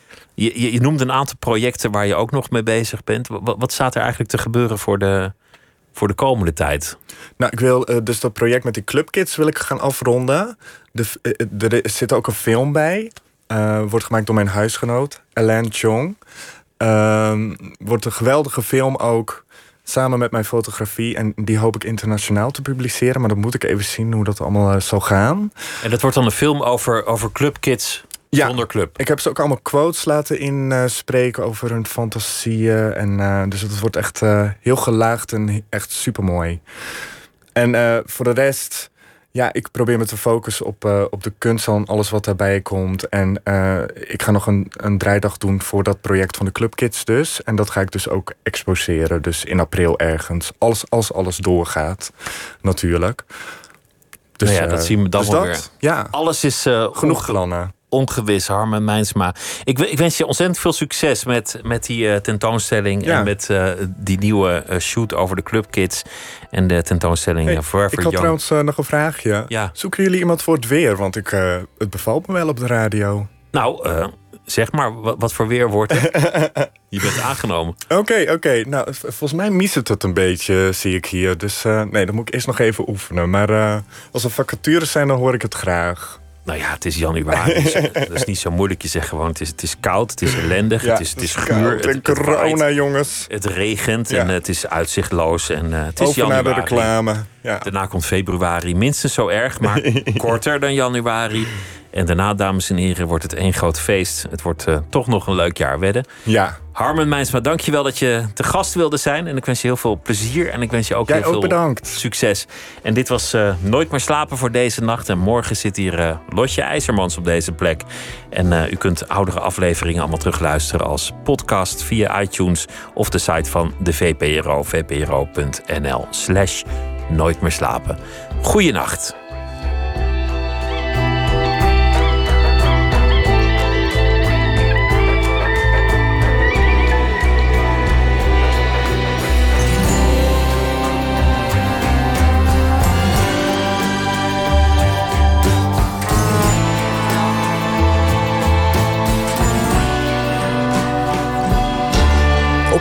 Je, je, je noemde een aantal projecten waar je ook nog mee bezig bent. Wat, wat staat er eigenlijk te gebeuren voor de, voor de komende tijd? Nou, ik wil eh, dus dat project met die clubkids wil ik gaan afronden. De, f- eh, er zit ook een film bij. Eh, wordt gemaakt door mijn huisgenoot, Alain Chong. Ehm, wordt een geweldige film ook. Samen met mijn fotografie. En die hoop ik internationaal te publiceren. Maar dan moet ik even zien hoe dat allemaal eh, zal gaan. En dat wordt dan een film over, over clubkids Ja. zonder club. Ik heb ze ook allemaal quotes laten inspreken over hun fantasieën. En, eh, dus het wordt echt eh, heel gelaagd en echt super mooi. En eh, voor de rest, ja, ik probeer me te focussen op, op de kunst en alles wat daarbij komt. En ik ga nog een, een draaidag doen voor dat project van de Club Kids dus. En dat ga ik dus ook exposeren, dus in april ergens. Als, als alles doorgaat, natuurlijk. Dus, Nou ja, dat zien we dan dus wel dat, weer. Ja, Alles is genoeg plannen. Ongewis, Harmen Mijnsma. Ik, ik wens je ontzettend veel succes met, met die eh, tentoonstelling... Ja. en met eh, die nieuwe eh, shoot over de clubkids... en de tentoonstelling Hey, Forever ik had Young. trouwens nog een vraagje. Ja. Zoeken jullie iemand voor het weer? Want ik, het bevalt me wel op de radio. Nou, zeg maar, wat, wat voor weer wordt het? [LAUGHS] je bent aangenomen. Oké, oké. Nou, volgens mij mis het het een beetje, zie ik hier. Dus nee, dan moet ik eerst nog even oefenen. Maar als er vacatures zijn, dan hoor ik het graag. Nou ja, het is januari. dus, dat is niet zo moeilijk. Je zegt gewoon, het is, het is koud, het is ellendig, het is, het is guur. En Het, het waait, corona, jongens. het regent Ja. en het is uitzichtloos. En eh, het is Over naar januari. de reclame. Ja. Daarna komt februari, minstens zo erg, maar [LAUGHS] korter dan januari. En daarna, dames en heren, wordt het één groot feest. Het wordt eh, toch nog een leuk jaar wedden. ja. Harmen Mijnsma, dankjewel dat je te gast wilde zijn. En ik wens je heel veel plezier en ik wens je ook Jij heel ook veel bedankt. succes. En dit was eh, Nooit meer slapen voor deze nacht. En morgen zit hier eh, Lotje IJzermans op deze plek. En u kunt oudere afleveringen allemaal terugluisteren als podcast via iTunes of de site van de VPRO, vpro.nl slash nooit meer slapen. Goeienacht.